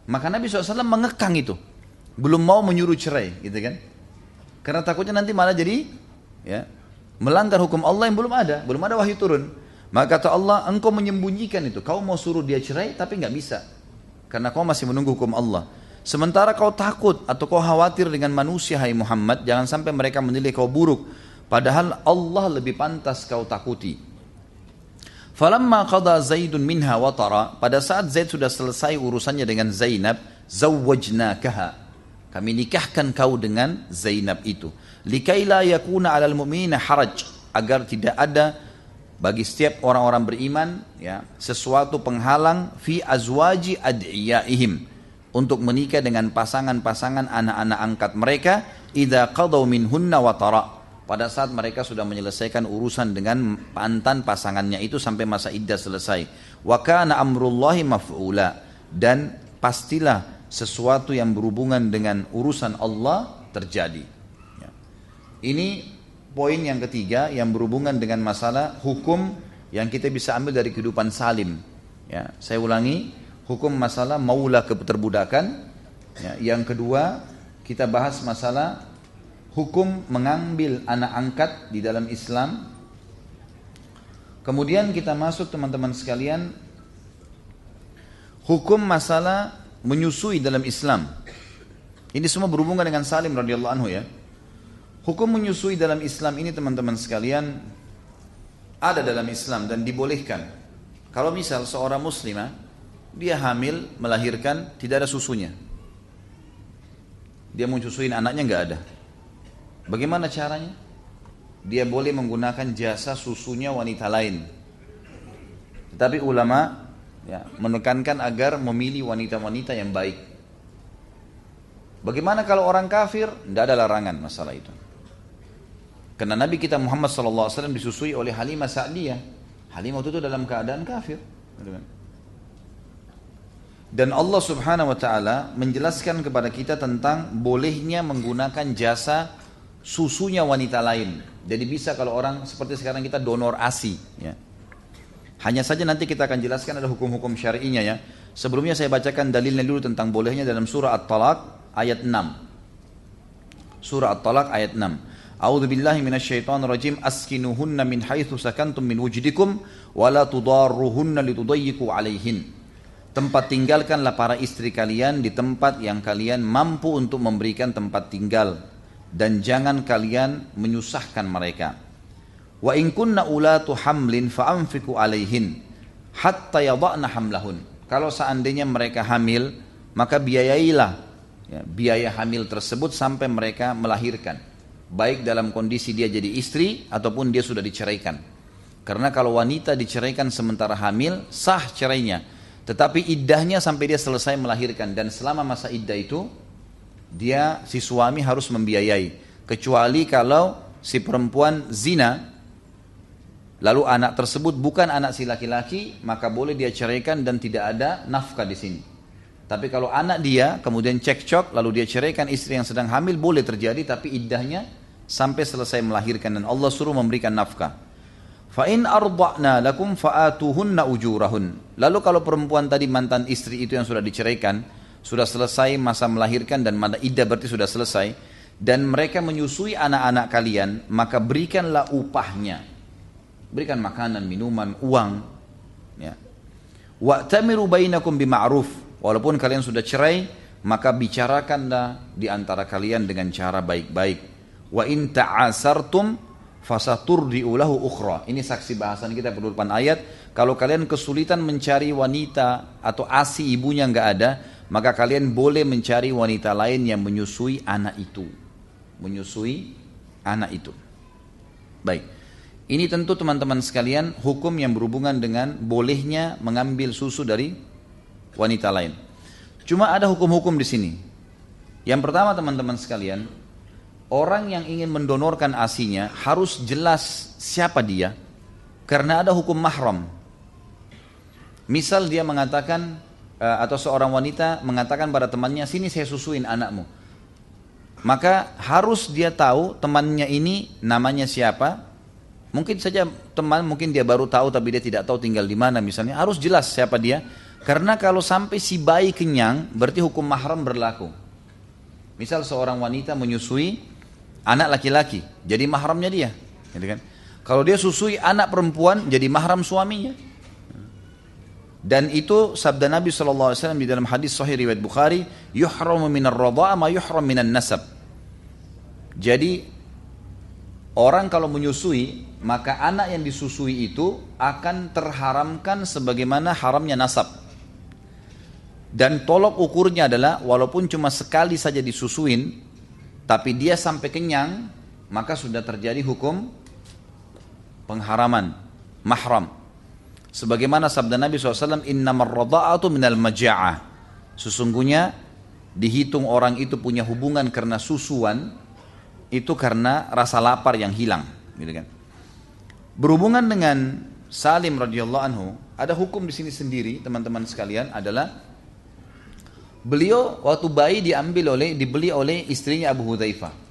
Maka Nabi SAW mengekang itu, belum mau menyuruh cerai, gitu kan. Karena takutnya nanti malah jadi ya melanggar hukum Allah yang belum ada, belum ada wahyu turun. Maka kata Allah, engkau menyembunyikan itu. Kau mau suruh dia cerai, tapi nggak bisa. Karena kau masih menunggu hukum Allah. Sementara kau takut atau kau khawatir dengan manusia, hai Muhammad, jangan sampai mereka menilai kau buruk. Padahal Allah lebih pantas kau takuti. Falamma qada Zaidun minha watara, pada saat Zaid sudah selesai urusannya dengan Zainab, zawwajnakaha. Kami nikahkan kau dengan Zainab itu. Likaila yakuna 'alal mu'minina haraj. Agar tidak ada bagi setiap orang-orang beriman ya sesuatu penghalang fi azwaji ad'iyaihim untuk menikah dengan pasangan-pasangan anak-anak angkat mereka idza qadaw minhunna wa tara. Pada saat mereka sudah menyelesaikan urusan dengan pantan pasangannya itu sampai masa iddah selesai. Wa kana amrullahi maf'ula. Dan pastilah sesuatu yang berhubungan dengan urusan Allah terjadi ini poin yang ketiga yang berhubungan dengan masalah hukum yang kita bisa ambil dari kehidupan salim. Ya, saya ulangi, hukum masalah maula keterbudakan. Ya, yang kedua, kita bahas masalah hukum mengambil anak angkat di dalam Islam. Kemudian kita masuk teman-teman sekalian hukum masalah menyusui dalam Islam. Ini semua berhubungan dengan Salim radhiyallahu anhu ya. Hukum menyusui dalam Islam ini teman-teman sekalian ada dalam Islam dan dibolehkan. Kalau misal seorang muslimah dia hamil melahirkan tidak ada susunya. Dia mau anaknya nggak ada. Bagaimana caranya? Dia boleh menggunakan jasa susunya wanita lain. Tetapi ulama ya, menekankan agar memilih wanita-wanita yang baik. Bagaimana kalau orang kafir? Tidak ada larangan masalah itu. Karena Nabi kita Muhammad SAW disusui oleh Halimah Sa'diyah. Halimah itu dalam keadaan kafir. Dan Allah subhanahu wa ta'ala menjelaskan kepada kita tentang bolehnya menggunakan jasa susunya wanita lain. Jadi bisa kalau orang seperti sekarang kita donor ASI. Ya. Hanya saja nanti kita akan jelaskan ada hukum-hukum syari'inya ya. Sebelumnya saya bacakan dalilnya dulu tentang bolehnya dalam surah At-Talaq ayat 6. Surah At-Talaq ayat 6. A'udzu billahi minasyaitonir rajim askinuhunna min haitsu sakantum min wujdikum wa la tudarruhunna litudayyiqu alaihin. Tempat tinggalkanlah para istri kalian di tempat yang kalian mampu untuk memberikan tempat tinggal dan jangan kalian menyusahkan mereka. Wa in kunna ulatu hamlin fa'anfiku alaihin hatta yadha'na hamlahun. Kalau seandainya mereka hamil, maka biayailah ya, biaya hamil tersebut sampai mereka melahirkan baik dalam kondisi dia jadi istri ataupun dia sudah diceraikan. Karena kalau wanita diceraikan sementara hamil, sah cerainya. Tetapi iddahnya sampai dia selesai melahirkan dan selama masa iddah itu dia si suami harus membiayai. Kecuali kalau si perempuan zina lalu anak tersebut bukan anak si laki-laki, maka boleh dia ceraikan dan tidak ada nafkah di sini. Tapi kalau anak dia kemudian cekcok lalu dia ceraikan istri yang sedang hamil boleh terjadi tapi iddahnya sampai selesai melahirkan dan Allah suruh memberikan nafkah. Fa in arda'na lakum fa'atuhunna ujurahun. Lalu kalau perempuan tadi mantan istri itu yang sudah diceraikan, sudah selesai masa melahirkan dan masa iddah berarti sudah selesai dan mereka menyusui anak-anak kalian, maka berikanlah upahnya. Berikan makanan, minuman, uang, ya. Wa'tamiru bainakum bima'ruf Walaupun kalian sudah cerai, maka bicarakanlah di antara kalian dengan cara baik-baik. Wa in ta'asartum fasaturdi'u lahu ukhra. Ini saksi bahasan kita depan ayat. Kalau kalian kesulitan mencari wanita atau asi ibunya nggak ada, maka kalian boleh mencari wanita lain yang menyusui anak itu. Menyusui anak itu. Baik. Ini tentu teman-teman sekalian hukum yang berhubungan dengan bolehnya mengambil susu dari wanita lain. Cuma ada hukum-hukum di sini. Yang pertama teman-teman sekalian, orang yang ingin mendonorkan asinya harus jelas siapa dia karena ada hukum mahram. Misal dia mengatakan eh, atau seorang wanita mengatakan pada temannya sini saya susuin anakmu. Maka harus dia tahu temannya ini namanya siapa. Mungkin saja teman mungkin dia baru tahu tapi dia tidak tahu tinggal di mana misalnya. Harus jelas siapa dia. Karena kalau sampai si bayi kenyang berarti hukum mahram berlaku. Misal seorang wanita menyusui anak laki-laki, jadi mahramnya dia, gitu kan? Kalau dia susui anak perempuan, jadi mahram suaminya. Dan itu sabda Nabi SAW di dalam hadis sahih riwayat Bukhari, yuhramu minar radha'a ma yuhram minan nasab. Jadi orang kalau menyusui, maka anak yang disusui itu akan terharamkan sebagaimana haramnya nasab. Dan tolok ukurnya adalah walaupun cuma sekali saja disusuin, tapi dia sampai kenyang, maka sudah terjadi hukum pengharaman mahram. Sebagaimana sabda Nabi SAW, Innamar rada'atu minal maja'ah. Sesungguhnya dihitung orang itu punya hubungan karena susuan, itu karena rasa lapar yang hilang. Gitu kan. Berhubungan dengan Salim radhiyallahu anhu, ada hukum di sini sendiri, teman-teman sekalian, adalah beliau waktu bayi diambil oleh, dibeli oleh istrinya Abu Hudzaifah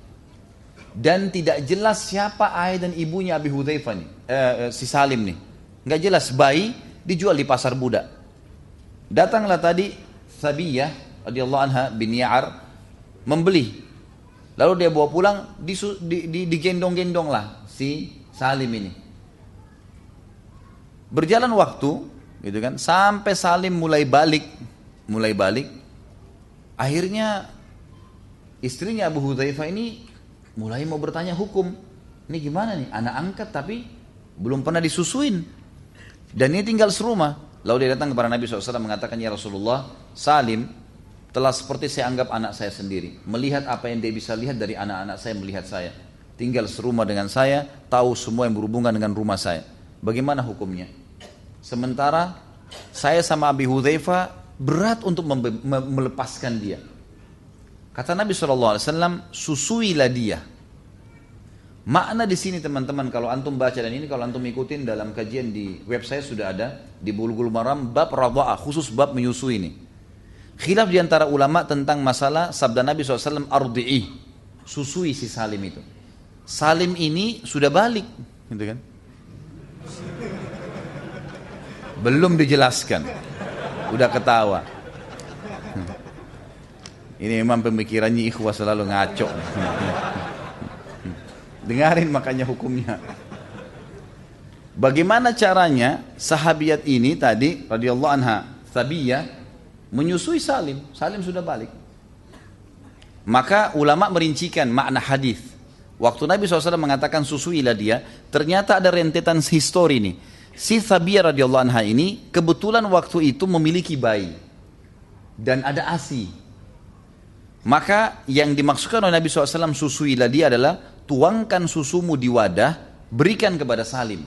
dan tidak jelas siapa ayah dan ibunya Abi Hudzaifah nih, eh, eh, si Salim nih. Nggak jelas bayi dijual di pasar budak. Datanglah tadi Sabiyah radhiyallahu anha bin Ya'ar membeli. Lalu dia bawa pulang digendong di, di, digendong lah si Salim ini. Berjalan waktu, gitu kan, sampai Salim mulai balik, mulai balik. Akhirnya istrinya Abu Hudzaifah ini mulai mau bertanya hukum. Ini gimana nih? Anak angkat tapi belum pernah disusuin. Dan ini tinggal serumah. Lalu dia datang kepada Nabi SAW mengatakan, Ya Rasulullah, Salim telah seperti saya anggap anak saya sendiri. Melihat apa yang dia bisa lihat dari anak-anak saya melihat saya. Tinggal serumah dengan saya, tahu semua yang berhubungan dengan rumah saya. Bagaimana hukumnya? Sementara saya sama Abi Hudhaifa berat untuk melepaskan dia. Kata Nabi SAW, susuilah dia. Makna di sini teman-teman kalau antum baca dan ini kalau antum ikutin dalam kajian di website sudah ada di Bulgul Maram bab radha'ah khusus bab menyusui ini. Khilaf di antara ulama tentang masalah sabda Nabi SAW ardi'i susui si Salim itu. Salim ini sudah balik, gitu kan? Belum dijelaskan, udah ketawa. Ini memang pemikirannya ikhwah selalu ngaco. Dengarin makanya hukumnya. Bagaimana caranya sahabiat ini tadi radhiyallahu anha Sabiyah menyusui Salim. Salim sudah balik. Maka ulama merincikan makna hadis. Waktu Nabi SAW mengatakan susuilah dia, ternyata ada rentetan histori ini. Si Sabiyah radhiyallahu anha ini kebetulan waktu itu memiliki bayi dan ada asi maka yang dimaksudkan oleh Nabi SAW susuilah dia adalah tuangkan susumu di wadah, berikan kepada Salim.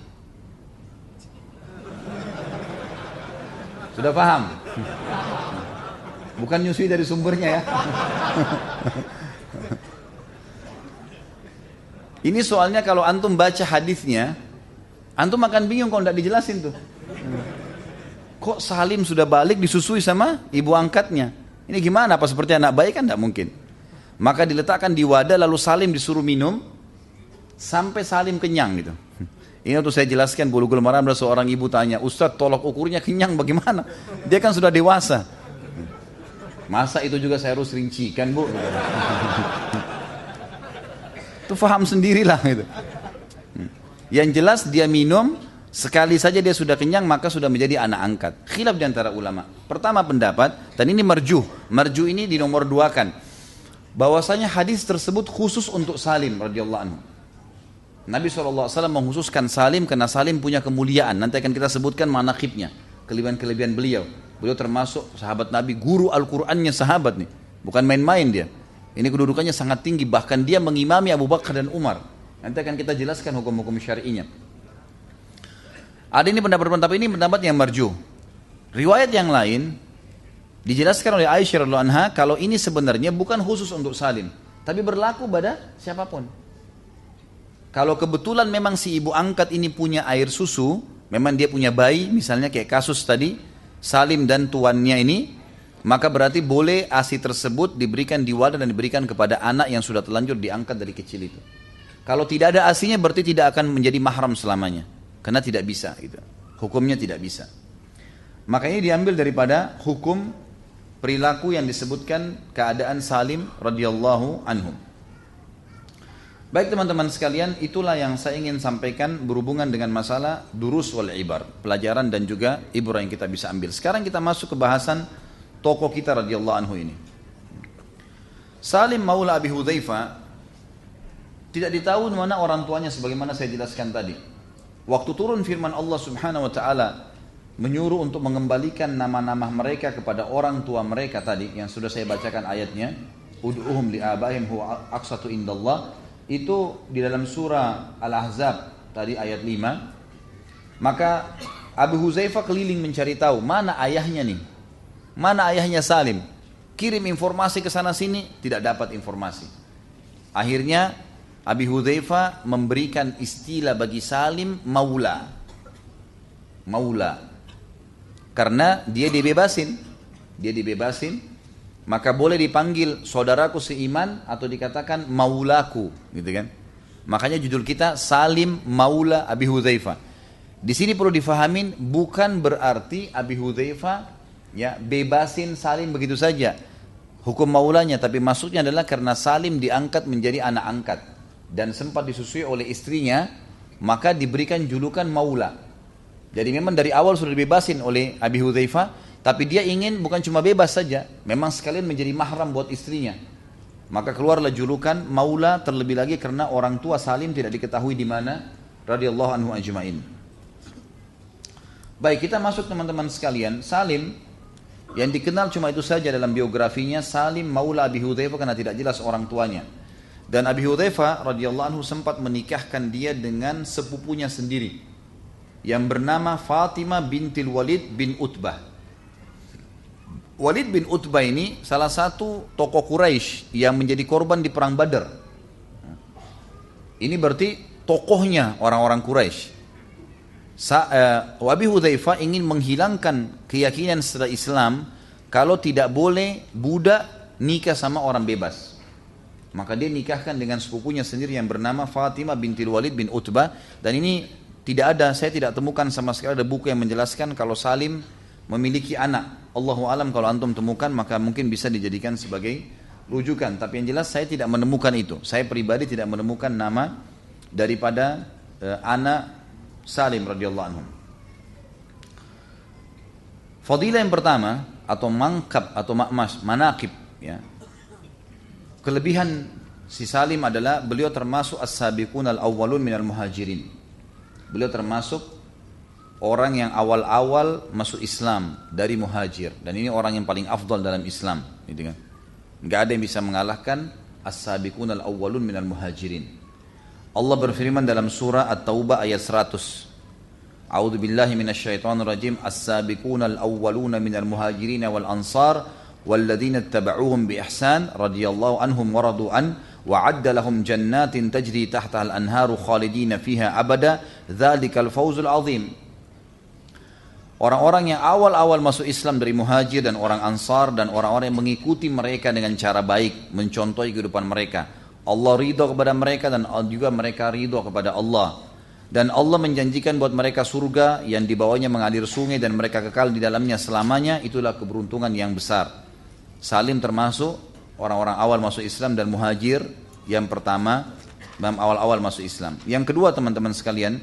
Sudah paham? Bukan nyusui dari sumbernya ya. Ini soalnya kalau antum baca hadisnya, antum akan bingung kalau tidak dijelasin tuh. Kok Salim sudah balik disusui sama ibu angkatnya? Ini gimana? Apa seperti anak bayi kan tidak mungkin. Maka diletakkan di wadah lalu Salim disuruh minum sampai Salim kenyang gitu. Ini untuk saya jelaskan bulu-bulu maram ada seorang ibu tanya, Ustadz tolok ukurnya kenyang bagaimana? Dia kan sudah dewasa. Masa itu juga saya harus rincikan bu? Itu faham sendirilah gitu. Yang jelas dia minum Sekali saja dia sudah kenyang maka sudah menjadi anak angkat. Khilaf di antara ulama. Pertama pendapat, dan ini merju. Merju ini di nomor dua kan. Bahwasanya hadis tersebut khusus untuk Salim radhiyallahu anhu. Nabi SAW menghususkan Salim karena Salim punya kemuliaan. Nanti akan kita sebutkan manakibnya. Kelebihan-kelebihan beliau. Beliau termasuk sahabat Nabi, guru Al-Qur'annya sahabat nih. Bukan main-main dia. Ini kedudukannya sangat tinggi. Bahkan dia mengimami Abu Bakar dan Umar. Nanti akan kita jelaskan hukum-hukum syari'inya. Ada ini pendapat-pendapat ini pendapat yang marju. Riwayat yang lain dijelaskan oleh Aisyah radhiallahu anha kalau ini sebenarnya bukan khusus untuk Salim, tapi berlaku pada siapa pun. Kalau kebetulan memang si ibu angkat ini punya air susu, memang dia punya bayi, misalnya kayak kasus tadi, Salim dan tuannya ini, maka berarti boleh ASI tersebut diberikan di wadah dan diberikan kepada anak yang sudah terlanjur diangkat dari kecil itu. Kalau tidak ada asinya berarti tidak akan menjadi mahram selamanya. Karena tidak bisa gitu. Hukumnya tidak bisa. Makanya diambil daripada hukum perilaku yang disebutkan keadaan Salim radhiyallahu anhu. Baik teman-teman sekalian, itulah yang saya ingin sampaikan berhubungan dengan masalah durus wal ibar, pelajaran dan juga ibrah yang kita bisa ambil. Sekarang kita masuk ke bahasan tokoh kita radhiyallahu anhu ini. Salim Maula Abi Hudzaifah tidak ditahu mana orang tuanya sebagaimana saya jelaskan tadi. Waktu turun firman Allah Subhanahu wa taala menyuruh untuk mengembalikan nama-nama mereka kepada orang tua mereka tadi yang sudah saya bacakan ayatnya ud'uhum li abaihim huwa aqsatu indallah. Itu di dalam surah Al-Ahzab tadi ayat 5 maka Abu Huzaifah keliling mencari tahu mana ayahnya nih? Mana ayahnya Salim? Kirim informasi ke sana sini tidak dapat informasi. Akhirnya Abi Huzaifah memberikan istilah bagi Salim maula maula karena dia dibebasin. Dia dibebasin, maka boleh dipanggil saudaraku seiman atau dikatakan maulaku, gitu kan? Makanya judul kita Salim Maula Abi Hudzaifah. Di sini perlu difahamin bukan berarti Abi Hudzaifah ya bebasin Salim begitu saja. Hukum maulanya tapi maksudnya adalah karena Salim diangkat menjadi anak angkat dan sempat disusui oleh istrinya maka diberikan julukan maula. Jadi memang dari awal sudah dibebasin oleh Abi Hudzaifah, tapi dia ingin bukan cuma bebas saja, memang sekalian menjadi mahram buat istrinya. Maka keluarlah julukan Maula terlebih lagi karena orang tua Salim tidak diketahui di mana radhiyallahu anhu ajmain. Baik, kita masuk teman-teman sekalian. Salim yang dikenal cuma itu saja dalam biografinya Salim Maula Abi Hudzaifah karena tidak jelas orang tuanya. Dan Abi Hudzaifah radhiyallahu anhu sempat menikahkan dia dengan sepupunya sendiri yang bernama Fatimah bintil Walid bin Utbah. Walid bin Utbah ini salah satu tokoh Quraisy yang menjadi korban di perang Badar. Ini berarti tokohnya orang-orang Quraisy. Uh, Wabi Hudzaifah ingin menghilangkan keyakinan setelah Islam kalau tidak boleh budak nikah sama orang bebas. Maka dia nikahkan dengan sepupunya sendiri yang bernama Fatimah bintil Walid bin Utbah dan ini tidak ada, saya tidak temukan sama sekali ada buku yang menjelaskan kalau Salim memiliki anak. Allahu alam kalau antum temukan maka mungkin bisa dijadikan sebagai rujukan. Tapi yang jelas saya tidak menemukan itu. Saya pribadi tidak menemukan nama daripada uh, anak Salim radhiyallahu anhu. Fadilah yang pertama atau mangkap atau makmas, manakib ya. Kelebihan si Salim adalah beliau termasuk as-sabiqun al-awwalun minal muhajirin. Beliau termasuk orang yang awal-awal masuk Islam dari muhajir dan ini orang yang paling afdal dalam Islam, gitu kan. Enggak ada yang bisa mengalahkan as-sabiqun al-awwalun minal muhajirin. Allah berfirman dalam surah At-Taubah ayat 100. A'udzu billahi minasyaitonir rajim. As-sabiqun al-awwaluna minal muhajirin wal ansar والذين اتبعوهم بإحسان رضي الله عنهم ورضوا عنه وعد لهم جنات تجري تحتها الأنهار خالدين فيها أبدا ذلك الفوز العظيم Orang-orang yang awal-awal masuk Islam dari muhajir dan orang ansar dan orang-orang yang mengikuti mereka dengan cara baik, mencontohi kehidupan mereka. Allah ridho kepada mereka dan juga mereka ridho kepada Allah. Dan Allah menjanjikan buat mereka surga yang dibawanya mengalir sungai dan mereka kekal di dalamnya selamanya. Itulah keberuntungan yang besar. Salim termasuk orang-orang awal masuk Islam dan muhajir yang pertama awal-awal masuk Islam. Yang kedua teman-teman sekalian,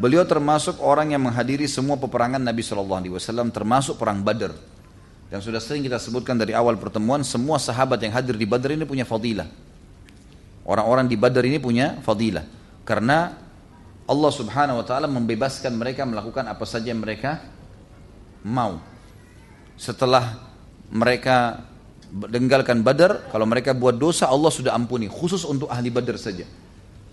beliau termasuk orang yang menghadiri semua peperangan Nabi Shallallahu Alaihi Wasallam termasuk perang Badar. Yang sudah sering kita sebutkan dari awal pertemuan, semua sahabat yang hadir di Badar ini punya fadilah. Orang-orang di Badar ini punya fadilah. Karena Allah subhanahu wa ta'ala membebaskan mereka melakukan apa saja yang mereka mau. Setelah mereka denggalkan Badar, kalau mereka buat dosa Allah sudah ampuni, khusus untuk ahli Badar saja.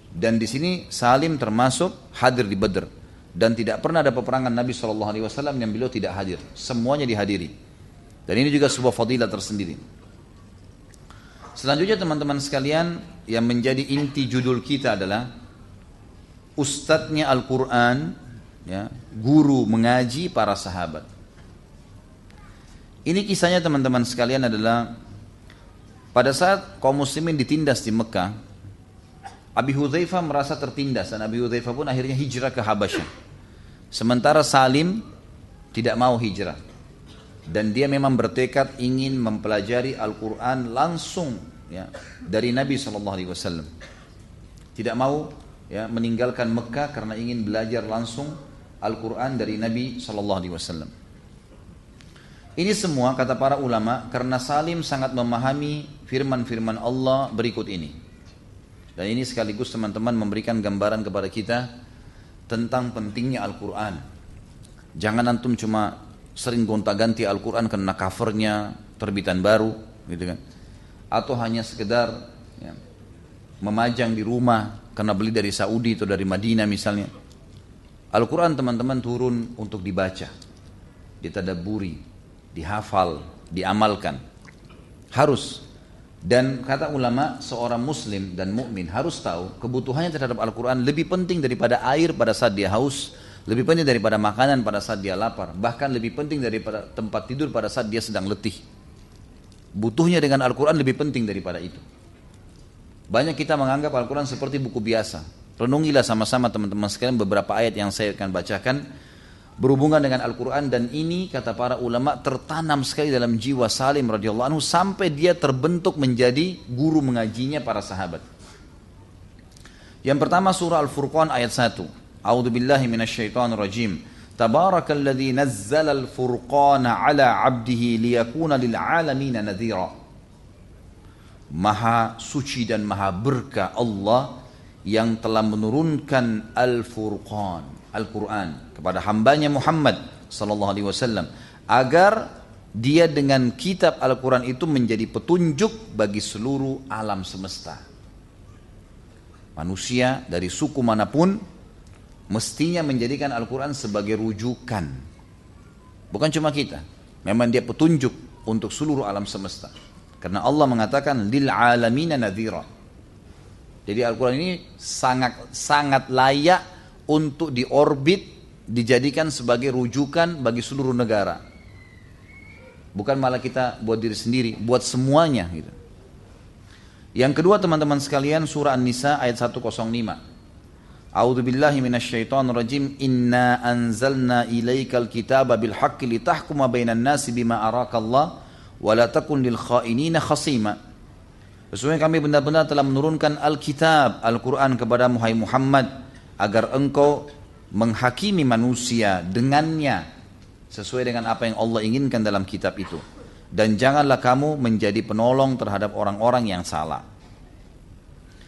Dan di sini Salim termasuk hadir di Badar dan tidak pernah ada peperangan Nabi Shallallahu Alaihi Wasallam yang beliau tidak hadir, semuanya dihadiri. Dan ini juga sebuah fadilah tersendiri. Selanjutnya teman-teman sekalian yang menjadi inti judul kita adalah Ustadznya Al-Quran, ya, guru mengaji para sahabat. Ini kisahnya teman-teman sekalian adalah pada saat kaum muslimin ditindas di Mekah, Abi Hudzaifah merasa tertindas dan Abi Hudzaifah pun akhirnya hijrah ke Habasyah. Sementara Salim tidak mau hijrah. Dan dia memang bertekad ingin mempelajari Al-Quran langsung ya, dari Nabi SAW. Tidak mau ya, meninggalkan Mekah karena ingin belajar langsung Al-Quran dari Nabi SAW. Ini semua kata para ulama karena Salim sangat memahami firman-firman Allah berikut ini. Dan ini sekaligus teman-teman memberikan gambaran kepada kita tentang pentingnya Al-Quran. Jangan antum cuma sering gonta-ganti Al-Quran karena covernya terbitan baru, gitu kan? Atau hanya sekedar ya, memajang di rumah karena beli dari Saudi atau dari Madinah misalnya. Al-Quran teman-teman turun untuk dibaca, ditadaburi, dihafal, diamalkan. Harus dan kata ulama, seorang muslim dan mukmin harus tahu kebutuhannya terhadap Al-Quran lebih penting daripada air pada saat dia haus, lebih penting daripada makanan pada saat dia lapar, bahkan lebih penting daripada tempat tidur pada saat dia sedang letih. Butuhnya dengan Al-Quran lebih penting daripada itu. Banyak kita menganggap Al-Quran seperti buku biasa. Renungilah sama-sama teman-teman sekalian beberapa ayat yang saya akan bacakan berhubungan dengan Al-Quran dan ini kata para ulama tertanam sekali dalam jiwa Salim radhiyallahu anhu sampai dia terbentuk menjadi guru mengajinya para sahabat. Yang pertama surah Al-Furqan ayat 1. A'udzu billahi minasyaitonir rajim. Tabarakalladzi nazzala al-furqana ala 'abdihi liyakuna lil 'alamin nadhira. Maha suci dan maha berkah Allah yang telah menurunkan Al-Furqan Al-Quran kepada hambanya Muhammad sallallahu alaihi wasallam agar dia dengan kitab Al-Quran itu menjadi petunjuk bagi seluruh alam semesta. Manusia dari suku mana pun mestinya menjadikan Al-Quran sebagai rujukan. Bukan cuma kita. Memang dia petunjuk untuk seluruh alam semesta. Karena Allah mengatakan lil alamina nadhira. Jadi Al-Quran ini sangat sangat layak untuk diorbit dijadikan sebagai rujukan bagi seluruh negara. Bukan malah kita buat diri sendiri, buat semuanya gitu. Yang kedua teman-teman sekalian surah An-Nisa ayat 105. A'udzu billahi minasyaitonir rajim. Inna anzalna ilaikal kitaba bil haqqi litahkuma bainan nasi bima arakallah wa la takun lil kha'inina khasima. Sesungguhnya kami benar-benar telah menurunkan Alkitab, Al-Quran kepada Muhammad agar engkau menghakimi manusia dengannya sesuai dengan apa yang Allah inginkan dalam kitab itu. Dan janganlah kamu menjadi penolong terhadap orang-orang yang salah.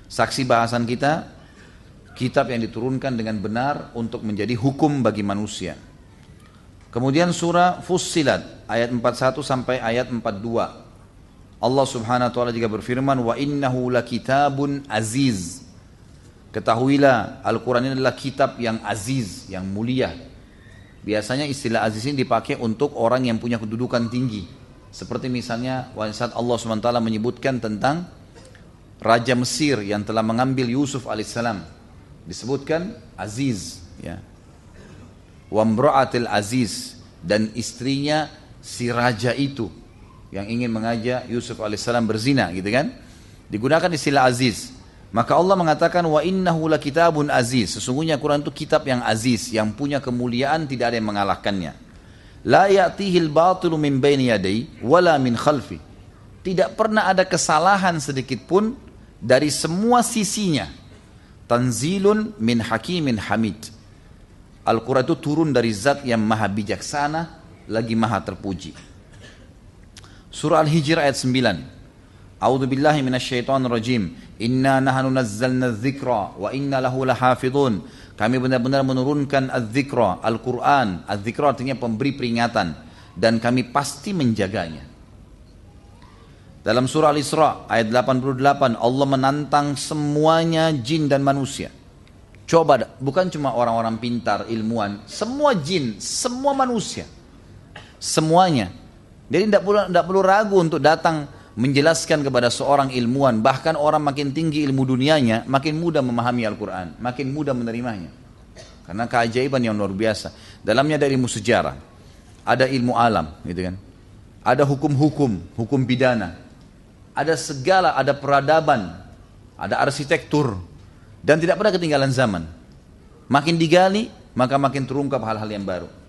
Saksi bahasan kita kitab yang diturunkan dengan benar untuk menjadi hukum bagi manusia. Kemudian surah Fussilat ayat 41 sampai ayat 42 Allah subhanahu wa ta'ala juga berfirman wa innahu lakitabun aziz Ketahuilah Al-Quran ini adalah kitab yang aziz, yang mulia. Biasanya istilah aziz ini dipakai untuk orang yang punya kedudukan tinggi. Seperti misalnya saat Allah SWT menyebutkan tentang Raja Mesir yang telah mengambil Yusuf alaihissalam. Disebutkan aziz. Ya. Wamra'atil aziz. Dan istrinya si raja itu yang ingin mengajak Yusuf alaihissalam berzina gitu kan. Digunakan istilah aziz. Maka Allah mengatakan wa innahu kitabun aziz. Sesungguhnya Quran itu kitab yang aziz, yang punya kemuliaan tidak ada yang mengalahkannya. La ya'tihil batilu min baini yadai wala min khalfi. Tidak pernah ada kesalahan sedikit pun dari semua sisinya. Tanzilun min hakimin hamid. Al-Quran itu turun dari zat yang maha bijaksana lagi maha terpuji. Surah Al-Hijr ayat 9. A'udzu billahi minasyaitonir rajim. Inna nahnu nazzalna dzikra wa inna lahu lahafizun. Kami benar-benar menurunkan az-dzikra, Al-Qur'an. Az-dzikra artinya pemberi peringatan dan kami pasti menjaganya. Dalam surah Al-Isra ayat 88 Allah menantang semuanya jin dan manusia. Coba bukan cuma orang-orang pintar, ilmuwan, semua jin, semua manusia. Semuanya. Jadi tidak perlu, tidak perlu ragu untuk datang menjelaskan kepada seorang ilmuwan, bahkan orang makin tinggi ilmu dunianya, makin mudah memahami Al-Quran, makin mudah menerimanya. Karena keajaiban yang luar biasa. Dalamnya ada ilmu sejarah, ada ilmu alam, gitu kan. Ada hukum-hukum, hukum pidana, ada segala, ada peradaban, ada arsitektur, dan tidak pernah ketinggalan zaman. Makin digali, maka makin terungkap hal-hal yang baru.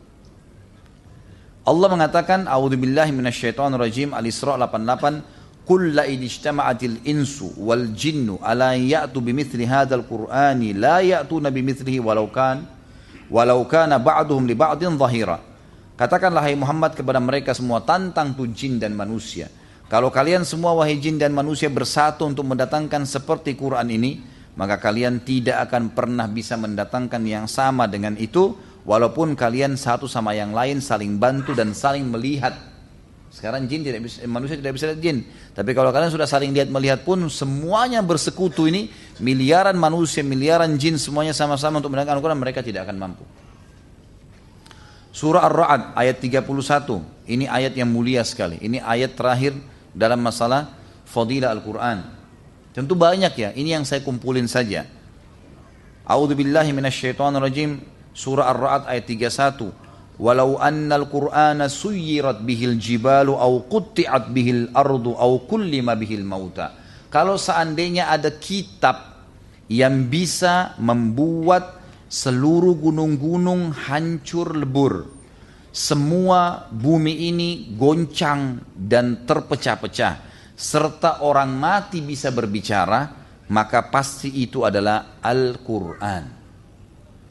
Allah mengatakan, A'udzubillahi minasyaitonirrajim Al-Isra 88, "Qul la in ijtama'atil insu wal jinnu ala ya'tu bimithli hadzal qur'ani la ya'tuna bimithlihi walau kan walau kana ba'duhum li ba'din dhahira." Katakanlah hai Muhammad kepada mereka semua tantang tu jin dan manusia. Kalau kalian semua wahai jin dan manusia bersatu untuk mendatangkan seperti Quran ini, maka kalian tidak akan pernah bisa mendatangkan yang sama dengan itu, walaupun kalian satu sama yang lain saling bantu dan saling melihat. Sekarang jin tidak bisa, manusia tidak bisa lihat jin. Tapi kalau kalian sudah saling lihat melihat pun semuanya bersekutu ini miliaran manusia, miliaran jin semuanya sama-sama untuk mendengarkan Al-Quran mereka tidak akan mampu. Surah Ar-Ra'd ayat 31. Ini ayat yang mulia sekali. Ini ayat terakhir dalam masalah fadilah Al-Quran. Tentu banyak ya, ini yang saya kumpulin saja. A'udzu billahi rajim. Surah Ar-Ra'd ayat 31. Walau annal Qur'ana suyirat bihil jibalu au qutti'at bihil ardu au kullima bihil mauta. Kalau seandainya ada kitab yang bisa membuat seluruh gunung-gunung hancur lebur. Semua bumi ini goncang dan terpecah-pecah. Serta orang mati bisa berbicara, maka pasti itu adalah Al-Quran.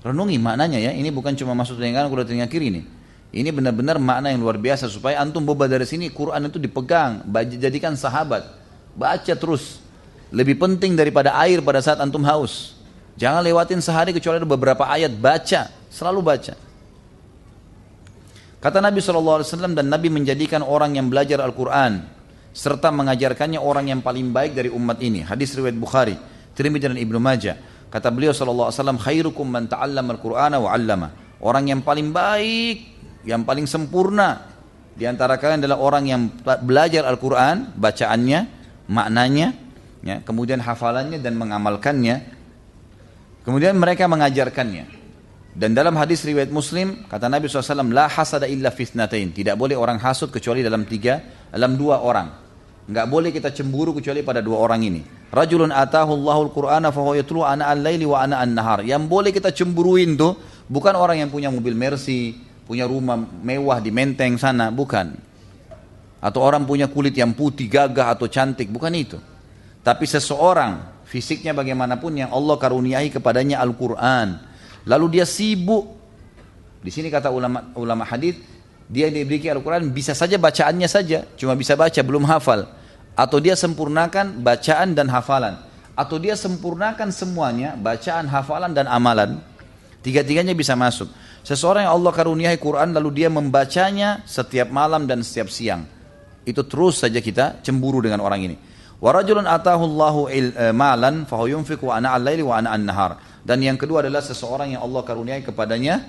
Renungi maknanya ya, ini bukan cuma masuk telinga kanan, keluar telinga kiri nih. Ini benar-benar makna yang luar biasa supaya antum boba dari sini Quran itu dipegang, jadikan sahabat, baca terus. Lebih penting daripada air pada saat antum haus. Jangan lewatin sehari kecuali ada beberapa ayat baca, selalu baca. Kata Nabi SAW dan Nabi menjadikan orang yang belajar Al-Quran serta mengajarkannya orang yang paling baik dari umat ini. Hadis riwayat Bukhari, Tirmidzi dan Ibnu Majah. Kata beliau SAW, khairukum man ta'allama Al-Qur'ana wa 'allama. Orang yang paling baik, yang paling sempurna di antara kalian adalah orang yang belajar Al-Quran, bacaannya, maknanya, ya, kemudian hafalannya dan mengamalkannya. Kemudian mereka mengajarkannya. Dan dalam hadis riwayat Muslim kata Nabi SAW, la hasada illa fitnatain. Tidak boleh orang hasud kecuali dalam tiga, dalam dua orang. Enggak boleh kita cemburu kecuali pada dua orang ini. Rajulun atahu Allahul Qur'ana fahuwa yatlu ana al-laili wa ana an-nahar. Yang boleh kita cemburuin tuh bukan orang yang punya mobil Mercy, punya rumah mewah di Menteng sana, bukan. Atau orang punya kulit yang putih, gagah atau cantik, bukan itu. Tapi seseorang fisiknya bagaimanapun yang Allah karuniai kepadanya Al-Qur'an Lalu dia sibuk. Di sini kata ulama ulama hadis, dia diberi Al-Quran bisa saja bacaannya saja, cuma bisa baca belum hafal. Atau dia sempurnakan bacaan dan hafalan. Atau dia sempurnakan semuanya, bacaan, hafalan dan amalan. Tiga-tiganya bisa masuk. Seseorang yang Allah karuniai Quran lalu dia membacanya setiap malam dan setiap siang. Itu terus saja kita cemburu dengan orang ini. Warajulun eh, malan fahu yunfiqu ana al-laili wa ana an-nahar. Dan yang kedua adalah seseorang yang Allah karuniai kepadanya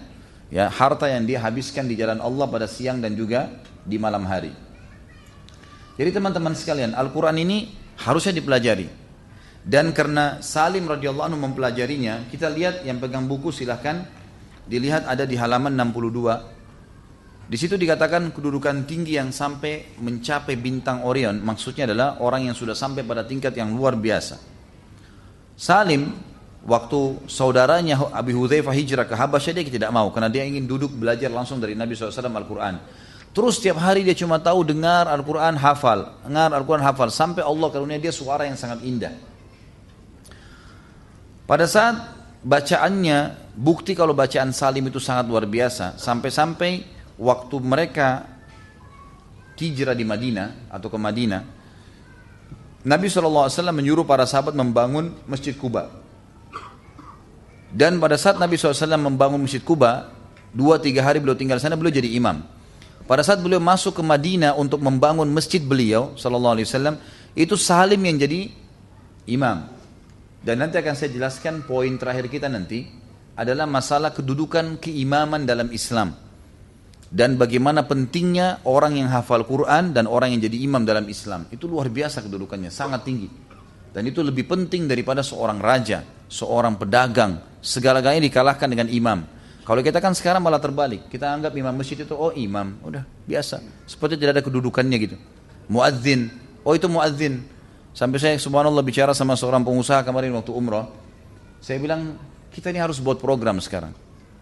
ya harta yang dia habiskan di jalan Allah pada siang dan juga di malam hari. Jadi teman-teman sekalian, Al-Qur'an ini harusnya dipelajari. Dan karena Salim radhiyallahu anhu mempelajarinya, kita lihat yang pegang buku silahkan dilihat ada di halaman 62. Di situ dikatakan kedudukan tinggi yang sampai mencapai bintang Orion, maksudnya adalah orang yang sudah sampai pada tingkat yang luar biasa. Salim waktu saudaranya Abi Hudzaifah hijrah ke Habasyah dia tidak mau karena dia ingin duduk belajar langsung dari Nabi SAW Al-Quran. Terus setiap hari dia cuma tahu dengar Al-Quran hafal, dengar Al-Quran hafal sampai Allah karunia dia suara yang sangat indah. Pada saat bacaannya, bukti kalau bacaan Salim itu sangat luar biasa, sampai-sampai waktu mereka hijrah di Madinah atau ke Madinah, Nabi SAW menyuruh para sahabat membangun Masjid Kuba. Dan pada saat Nabi SAW membangun Masjid Kuba, dua tiga hari beliau tinggal sana, beliau jadi imam. Pada saat beliau masuk ke Madinah untuk membangun masjid beliau, Sallallahu Alaihi Wasallam, itu Salim yang jadi imam. Dan nanti akan saya jelaskan poin terakhir kita nanti adalah masalah kedudukan keimaman dalam Islam. dan bagaimana pentingnya orang yang hafal Quran dan orang yang jadi imam dalam Islam. Itu luar biasa kedudukannya, sangat tinggi. Dan itu lebih penting daripada seorang raja, seorang pedagang, segala-galanya dikalahkan dengan imam. Kalau kita kan sekarang malah terbalik, kita anggap imam masjid itu oh imam, udah biasa, seperti tidak ada kedudukannya gitu. Muadzin, oh itu muadzin. Sampai saya subhanallah bicara sama seorang pengusaha kemarin waktu umrah, saya bilang kita ini harus buat program sekarang.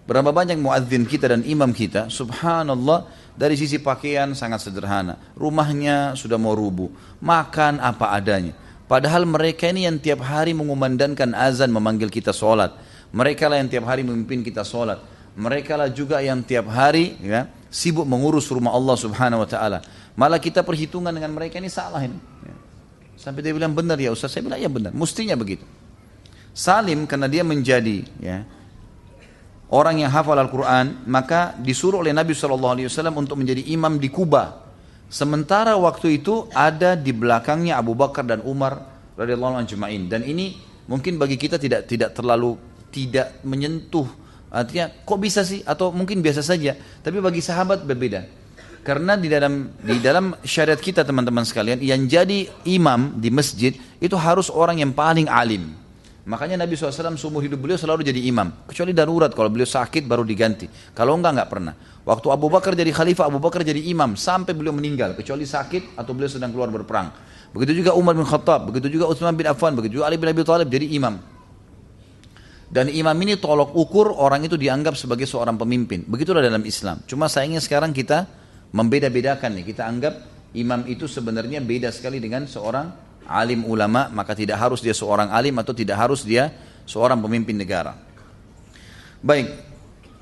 Berapa banyak muadzin kita dan imam kita, subhanallah, dari sisi pakaian sangat sederhana. Rumahnya sudah mau rubuh, makan apa adanya. Padahal mereka ini yang tiap hari mengumandangkan azan memanggil kita sholat. Mereka lah yang tiap hari memimpin kita sholat. Mereka lah juga yang tiap hari ya, sibuk mengurus rumah Allah subhanahu wa ta'ala. Malah kita perhitungan dengan mereka ini salah ini. Ya. Sampai dia bilang benar ya Ustaz. Saya bilang ya benar. Mestinya begitu. Salim karena dia menjadi ya, orang yang hafal Al-Quran, maka disuruh oleh Nabi SAW untuk menjadi imam di Kuba. Sementara waktu itu ada di belakangnya Abu Bakar dan Umar radhiyallahu anhu Dan ini mungkin bagi kita tidak tidak terlalu tidak menyentuh artinya kok bisa sih atau mungkin biasa saja tapi bagi sahabat berbeda karena di dalam di dalam syariat kita teman-teman sekalian yang jadi imam di masjid itu harus orang yang paling alim Makanya Nabi SAW seumur hidup beliau selalu jadi imam. Kecuali darurat, kalau beliau sakit baru diganti. Kalau enggak, enggak pernah. Waktu Abu Bakar jadi khalifah, Abu Bakar jadi imam sampai beliau meninggal. Kecuali sakit atau beliau sedang keluar berperang. Begitu juga Umar bin Khattab, begitu juga Utsman bin Affan, begitu juga Ali bin Abi Thalib jadi imam. Dan imam ini tolok ukur orang itu dianggap sebagai seorang pemimpin. Begitulah dalam Islam. Cuma sayangnya sekarang kita membeda-bedakan nih. Kita anggap imam itu sebenarnya beda sekali dengan seorang alim ulama maka tidak harus dia seorang alim atau tidak harus dia seorang pemimpin negara. Baik,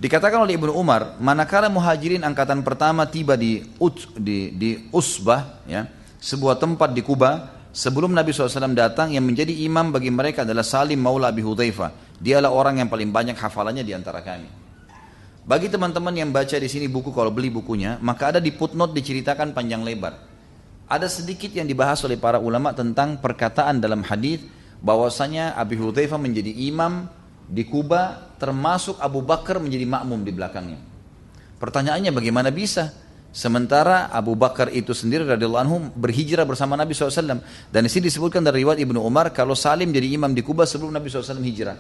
dikatakan oleh Ibnu Umar, manakala muhajirin angkatan pertama tiba di Ut, di, di Usbah, ya, sebuah tempat di Kuba, sebelum Nabi SAW datang yang menjadi imam bagi mereka adalah Salim Maula Abi Hudzaifah. Dialah orang yang paling banyak hafalannya di antara kami. Bagi teman-teman yang baca di sini buku kalau beli bukunya, maka ada di footnote diceritakan panjang lebar. Ada sedikit yang dibahas oleh para ulama tentang perkataan dalam hadis bahwasanya Abi Hudzaifah menjadi imam di Kuba termasuk Abu Bakar menjadi makmum di belakangnya. Pertanyaannya bagaimana bisa? Sementara Abu Bakar itu sendiri radhiyallahu anhu berhijrah bersama Nabi SAW. Dan di sini disebutkan dari riwayat Ibnu Umar kalau Salim jadi imam di Kuba sebelum Nabi SAW hijrah.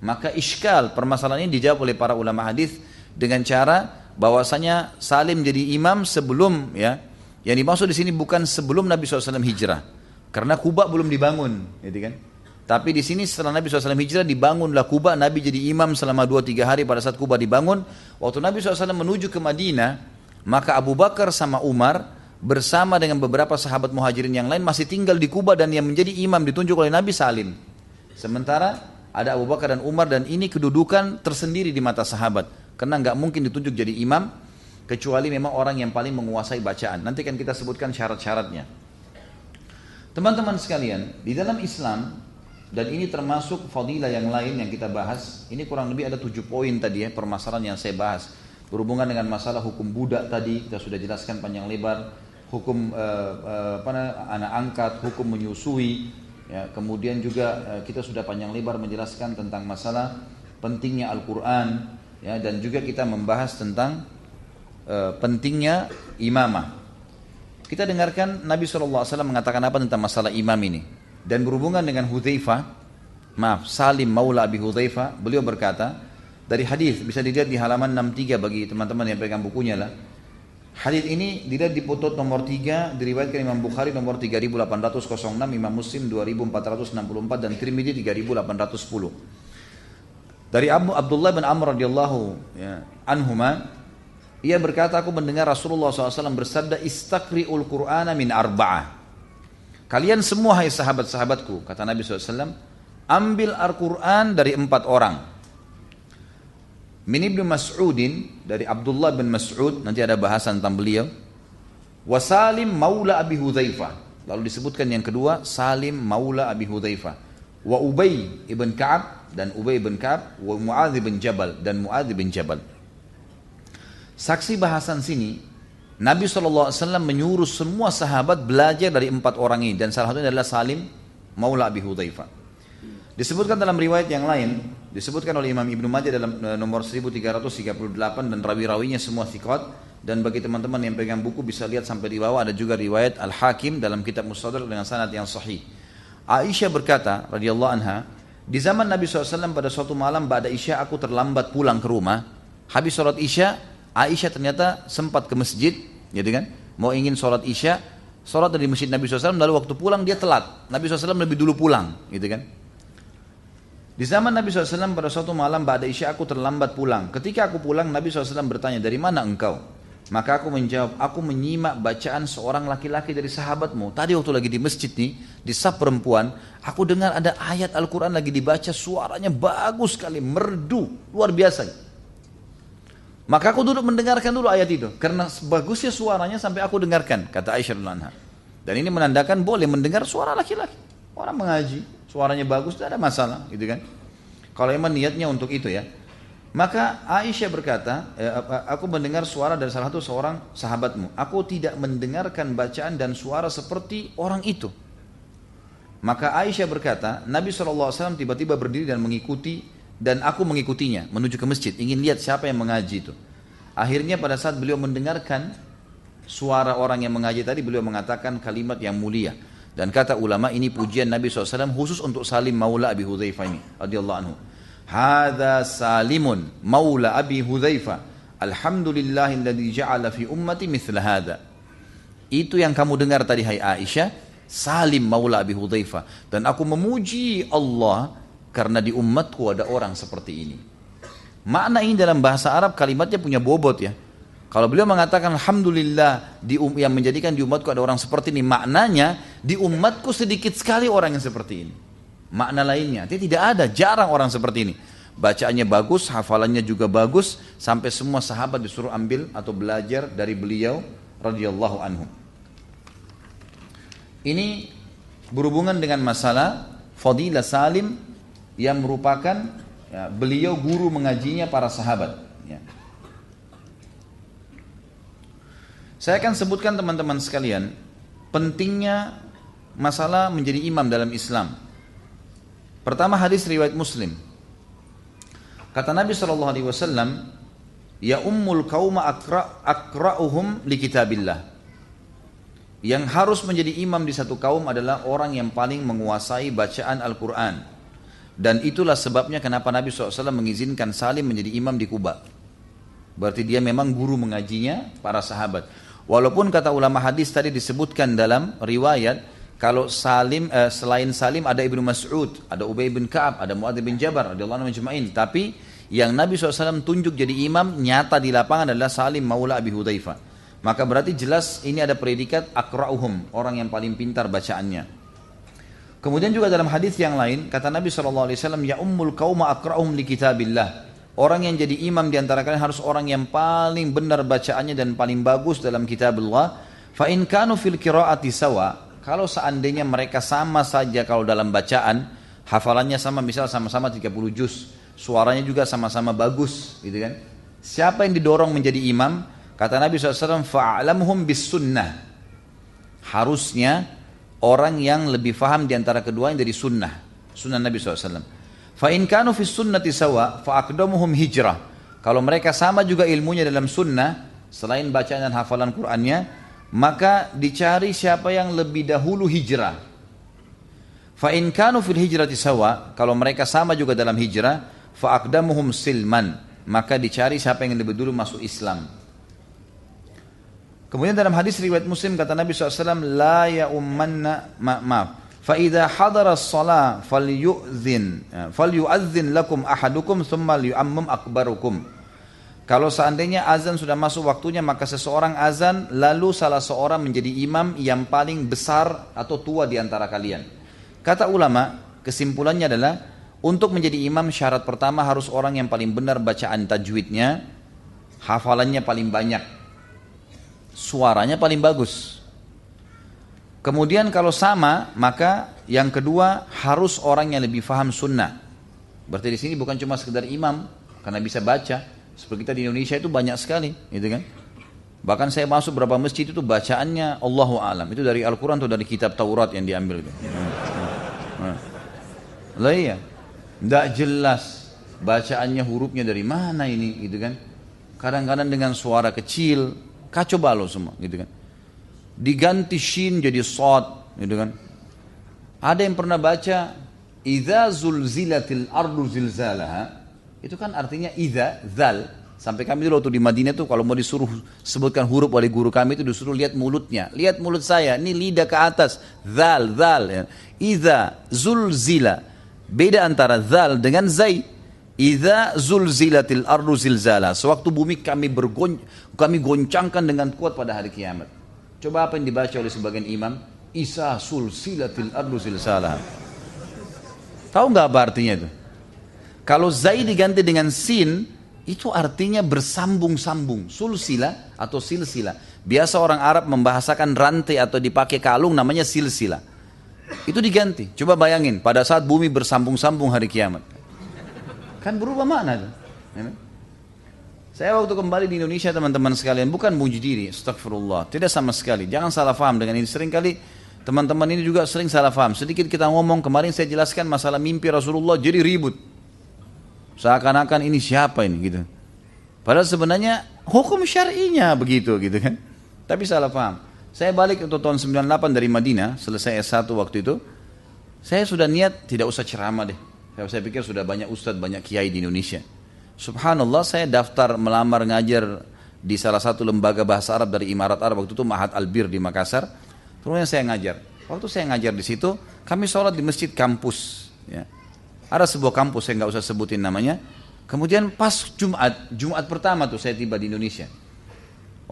Maka iskal permasalahan ini dijawab oleh para ulama hadis dengan cara bahwasanya Salim jadi imam sebelum ya yang dimaksud di sini bukan sebelum Nabi SAW hijrah, karena Kuba belum dibangun, gitu kan? Tapi di sini setelah Nabi SAW hijrah dibangunlah Kuba, Nabi jadi imam selama 2-3 hari pada saat Kuba dibangun. Waktu Nabi SAW menuju ke Madinah, maka Abu Bakar sama Umar bersama dengan beberapa sahabat muhajirin yang lain masih tinggal di Kuba dan yang menjadi imam ditunjuk oleh Nabi Salim. Sementara ada Abu Bakar dan Umar dan ini kedudukan tersendiri di mata sahabat. Karena nggak mungkin ditunjuk jadi imam kecuali memang orang yang paling menguasai bacaan. Nanti kan kita sebutkan syarat-syaratnya. Teman-teman sekalian, di dalam Islam dan ini termasuk fadilah yang lain yang kita bahas. Ini kurang lebih ada tujuh poin tadi ya permasalahan yang saya bahas berhubungan dengan masalah hukum budak tadi kita sudah jelaskan panjang lebar. Hukum uh, apa anak angkat, hukum menyusui. Ya, kemudian juga uh, kita sudah panjang lebar menjelaskan tentang masalah pentingnya Al-Quran ya, dan juga kita membahas tentang e, pentingnya imamah. Kita dengarkan Nabi SAW mengatakan apa tentang masalah imam ini. Dan berhubungan dengan Hudzaifah, maaf, Salim Maula Abi Hudzaifah, beliau berkata, dari hadis bisa dilihat di halaman 63 bagi teman-teman yang pegang bukunya lah. Hadis ini dilihat di foto nomor 3 diriwayatkan Imam Bukhari nomor 3806, Imam Muslim 2464 dan Tirmidzi 3810. Dari Abu Abdullah bin Amr radhiyallahu ya, anhuma ia berkata, aku mendengar Rasulullah SAW bersabda, Istakri'ul Qur'ana min arba'ah. Kalian semua hai sahabat-sahabatku, kata Nabi SAW, ambil Al-Quran dari empat orang. Min Ibnu Mas'udin, dari Abdullah bin Mas'ud, nanti ada bahasan tentang beliau. Wasalim maula Abi Hudzaifah. Lalu disebutkan yang kedua, Salim maula Abi Hudzaifah. Wa Ubay ibn Ka'ab, dan Ubay ibn Ka'ab, wa Mu'adh bin Jabal, dan Mu'adh bin Jabal. Saksi bahasan sini, Nabi SAW menyuruh semua sahabat belajar dari empat orang ini dan salah satunya adalah Salim Maula Abi Hudzaifah. Disebutkan dalam riwayat yang lain, disebutkan oleh Imam Ibnu Majah dalam eh, nomor 1338 dan rawi-rawinya semua thiqat dan bagi teman-teman yang pegang buku bisa lihat sampai di bawah ada juga riwayat Al-Hakim dalam kitab Mustadrak dengan sanad yang sahih. Aisyah berkata radhiyallahu anha, di zaman Nabi SAW pada suatu malam pada Isya aku terlambat pulang ke rumah. Habis sholat Isya, Aisyah ternyata sempat ke masjid, gitu kan? Mau ingin sholat Isya, sholat dari masjid Nabi SAW lalu waktu pulang dia telat. Nabi SAW lebih dulu pulang, gitu kan? Di zaman Nabi SAW pada suatu malam pada Isya aku terlambat pulang. Ketika aku pulang Nabi SAW bertanya dari mana engkau? Maka aku menjawab, aku menyimak bacaan seorang laki-laki dari sahabatmu. Tadi waktu lagi di masjid nih, di sab perempuan, aku dengar ada ayat Al-Quran lagi dibaca, suaranya bagus sekali, merdu, luar biasa. Maka aku duduk mendengarkan dulu ayat itu. Karena bagusnya suaranya sampai aku dengarkan, kata Aisyah. Dan ini menandakan boleh mendengar suara laki-laki. Orang mengaji, suaranya bagus, tidak ada masalah, gitu kan? Kalau emang niatnya untuk itu ya. Maka Aisyah berkata, eh, aku mendengar suara dari salah satu seorang sahabatmu. Aku tidak mendengarkan bacaan dan suara seperti orang itu. Maka Aisyah berkata, Nabi SAW tiba-tiba berdiri dan mengikuti dan aku mengikutinya menuju ke masjid. Ingin lihat siapa yang mengaji itu. Akhirnya pada saat beliau mendengarkan suara orang yang mengaji tadi, beliau mengatakan kalimat yang mulia. Dan kata ulama ini pujian Nabi SAW khusus untuk Salim Maula Abi Hudzaifah ini radhiyallahu anhu. Hada Salimun Maula Abi Hudzaifah. Alhamdulillahilladzi ja'ala fi ummati mithla hada. Itu yang kamu dengar tadi hai Aisyah, Salim Maula Abi Hudzaifah dan aku memuji Allah karena di umatku ada orang seperti ini. Makna ini dalam bahasa Arab kalimatnya punya bobot ya. Kalau beliau mengatakan Alhamdulillah di um, yang menjadikan di umatku ada orang seperti ini. Maknanya di umatku sedikit sekali orang yang seperti ini. Makna lainnya, dia tidak ada, jarang orang seperti ini. Bacaannya bagus, hafalannya juga bagus Sampai semua sahabat disuruh ambil atau belajar dari beliau radhiyallahu anhu Ini berhubungan dengan masalah Fadilah Salim yang merupakan ya, beliau guru mengajinya para sahabat ya. Saya akan sebutkan teman-teman sekalian pentingnya masalah menjadi imam dalam Islam. Pertama hadis riwayat Muslim. Kata Nabi Wasallam, Ya ummul kauma akra akra'uhum li kitabillah. Yang harus menjadi imam di satu kaum adalah orang yang paling menguasai bacaan Al-Quran. Dan itulah sebabnya kenapa Nabi SAW mengizinkan Salim menjadi imam di Kuba. Berarti dia memang guru mengajinya para sahabat. Walaupun kata ulama hadis tadi disebutkan dalam riwayat kalau Salim eh, selain Salim ada Ibnu Mas'ud, ada Ubay bin Ka'ab, ada Muadz bin Jabar radhiyallahu anhu Tapi yang Nabi SAW tunjuk jadi imam nyata di lapangan adalah Salim Maula Abi Hudzaifah. Maka berarti jelas ini ada predikat akra'uhum, orang yang paling pintar bacaannya. Kemudian juga dalam hadis yang lain kata Nabi SAW ya ummul kauma akra'uhum li kitabillah Orang yang jadi imam di antara kalian harus orang yang paling benar bacaannya dan paling bagus dalam kitab Allah. Fa in kanu fil qiraati sawa, kalau seandainya mereka sama saja kalau dalam bacaan, hafalannya sama misal sama-sama 30 juz, suaranya juga sama-sama bagus, gitu kan? Siapa yang didorong menjadi imam? Kata Nabi SAW, fa'alamhum bis sunnah. Harusnya orang yang lebih faham di antara keduanya dari sunnah. Sunnah Nabi SAW. Fa in kanu fi sunnati sawa fa aqdamuhum hijrah. Kalau mereka sama juga ilmunya dalam sunnah, selain bacaan dan hafalan Qur'annya, maka dicari siapa yang lebih dahulu hijrah. Fa in kanu fil hijrati sawa, kalau mereka sama juga dalam hijrah, fa aqdamuhum silman, maka dicari siapa yang lebih dulu masuk Islam. Kemudian dalam hadis riwayat Muslim kata Nabi SAW, la ya ummanna ma maaf, فإذا حضر الصلاة فليؤذن فليؤذن لكم أحدكم ثم ليؤمم أكبركم Kalau seandainya azan sudah masuk waktunya maka seseorang azan lalu salah seorang menjadi imam yang paling besar atau tua di antara kalian. Kata ulama, kesimpulannya adalah untuk menjadi imam syarat pertama harus orang yang paling benar bacaan tajwidnya, hafalannya paling banyak, suaranya paling bagus. Kemudian kalau sama, maka yang kedua harus orang yang lebih faham sunnah. Berarti di sini bukan cuma sekedar imam, karena bisa baca. Seperti kita di Indonesia itu banyak sekali, gitu kan? Bahkan saya masuk beberapa masjid itu bacaannya Allahu alam. Itu dari Al-Quran atau dari kitab Taurat yang diambil. Gitu. Lah iya. Tidak jelas bacaannya hurufnya dari mana ini gitu kan. Kadang-kadang dengan suara kecil, kacau balau semua gitu kan. Diganti shin jadi sod gitu kan. Ada yang pernah baca Iza zulzilatil ardu zilzalaha. Itu kan artinya iza zal. Sampai kami dulu waktu di Madinah tuh kalau mau disuruh sebutkan huruf oleh guru kami itu disuruh lihat mulutnya. Lihat mulut saya ini lidah ke atas. Zal zal ya. iza zulzila. Beda antara zal dengan zai. Iza zulzilatil ardu zilzala. Sewaktu bumi kami bergon kami goncangkan dengan kuat pada hari kiamat coba apa yang dibaca oleh sebagian imam isa sulsilatil ardu zilzala tahu nggak apa artinya itu kalau zai diganti dengan sin, itu artinya bersambung-sambung. Sulsila atau silsila. Biasa orang Arab membahasakan rantai atau dipakai kalung namanya silsila. Itu diganti. Coba bayangin, pada saat bumi bersambung-sambung hari kiamat. Kan berubah mana itu? Saya waktu kembali di Indonesia teman-teman sekalian, bukan muji diri, astagfirullah. Tidak sama sekali, jangan salah paham dengan ini. Sering kali teman-teman ini juga sering salah paham. Sedikit kita ngomong, kemarin saya jelaskan masalah mimpi Rasulullah jadi ribut. Seakan-akan ini siapa ini gitu. Padahal sebenarnya hukum syar'inya begitu gitu kan. Tapi salah paham. Saya balik untuk tahun 98 dari Madinah, selesai S1 waktu itu. Saya sudah niat tidak usah ceramah deh. Saya pikir sudah banyak ustadz, banyak kiai di Indonesia. Subhanallah saya daftar melamar ngajar di salah satu lembaga bahasa Arab dari Imarat Arab waktu itu Mahat Albir di Makassar. Kemudian saya ngajar. Waktu saya ngajar di situ, kami sholat di masjid kampus. Ya. Ada sebuah kampus, saya nggak usah sebutin namanya. Kemudian pas Jumat, Jumat pertama tuh saya tiba di Indonesia.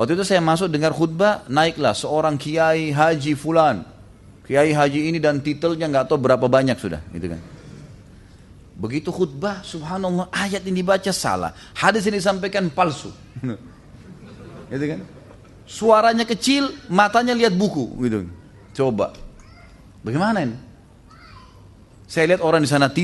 Waktu itu saya masuk dengar khutbah, naiklah seorang kiai haji fulan. Kiai haji ini dan titelnya nggak tahu berapa banyak sudah, gitu kan. Begitu khutbah, subhanallah, ayat ini dibaca salah. Hadis ini disampaikan palsu. gitu kan. Suaranya kecil, matanya lihat buku, gitu. Coba. Bagaimana ini? Saya lihat orang di sana tidur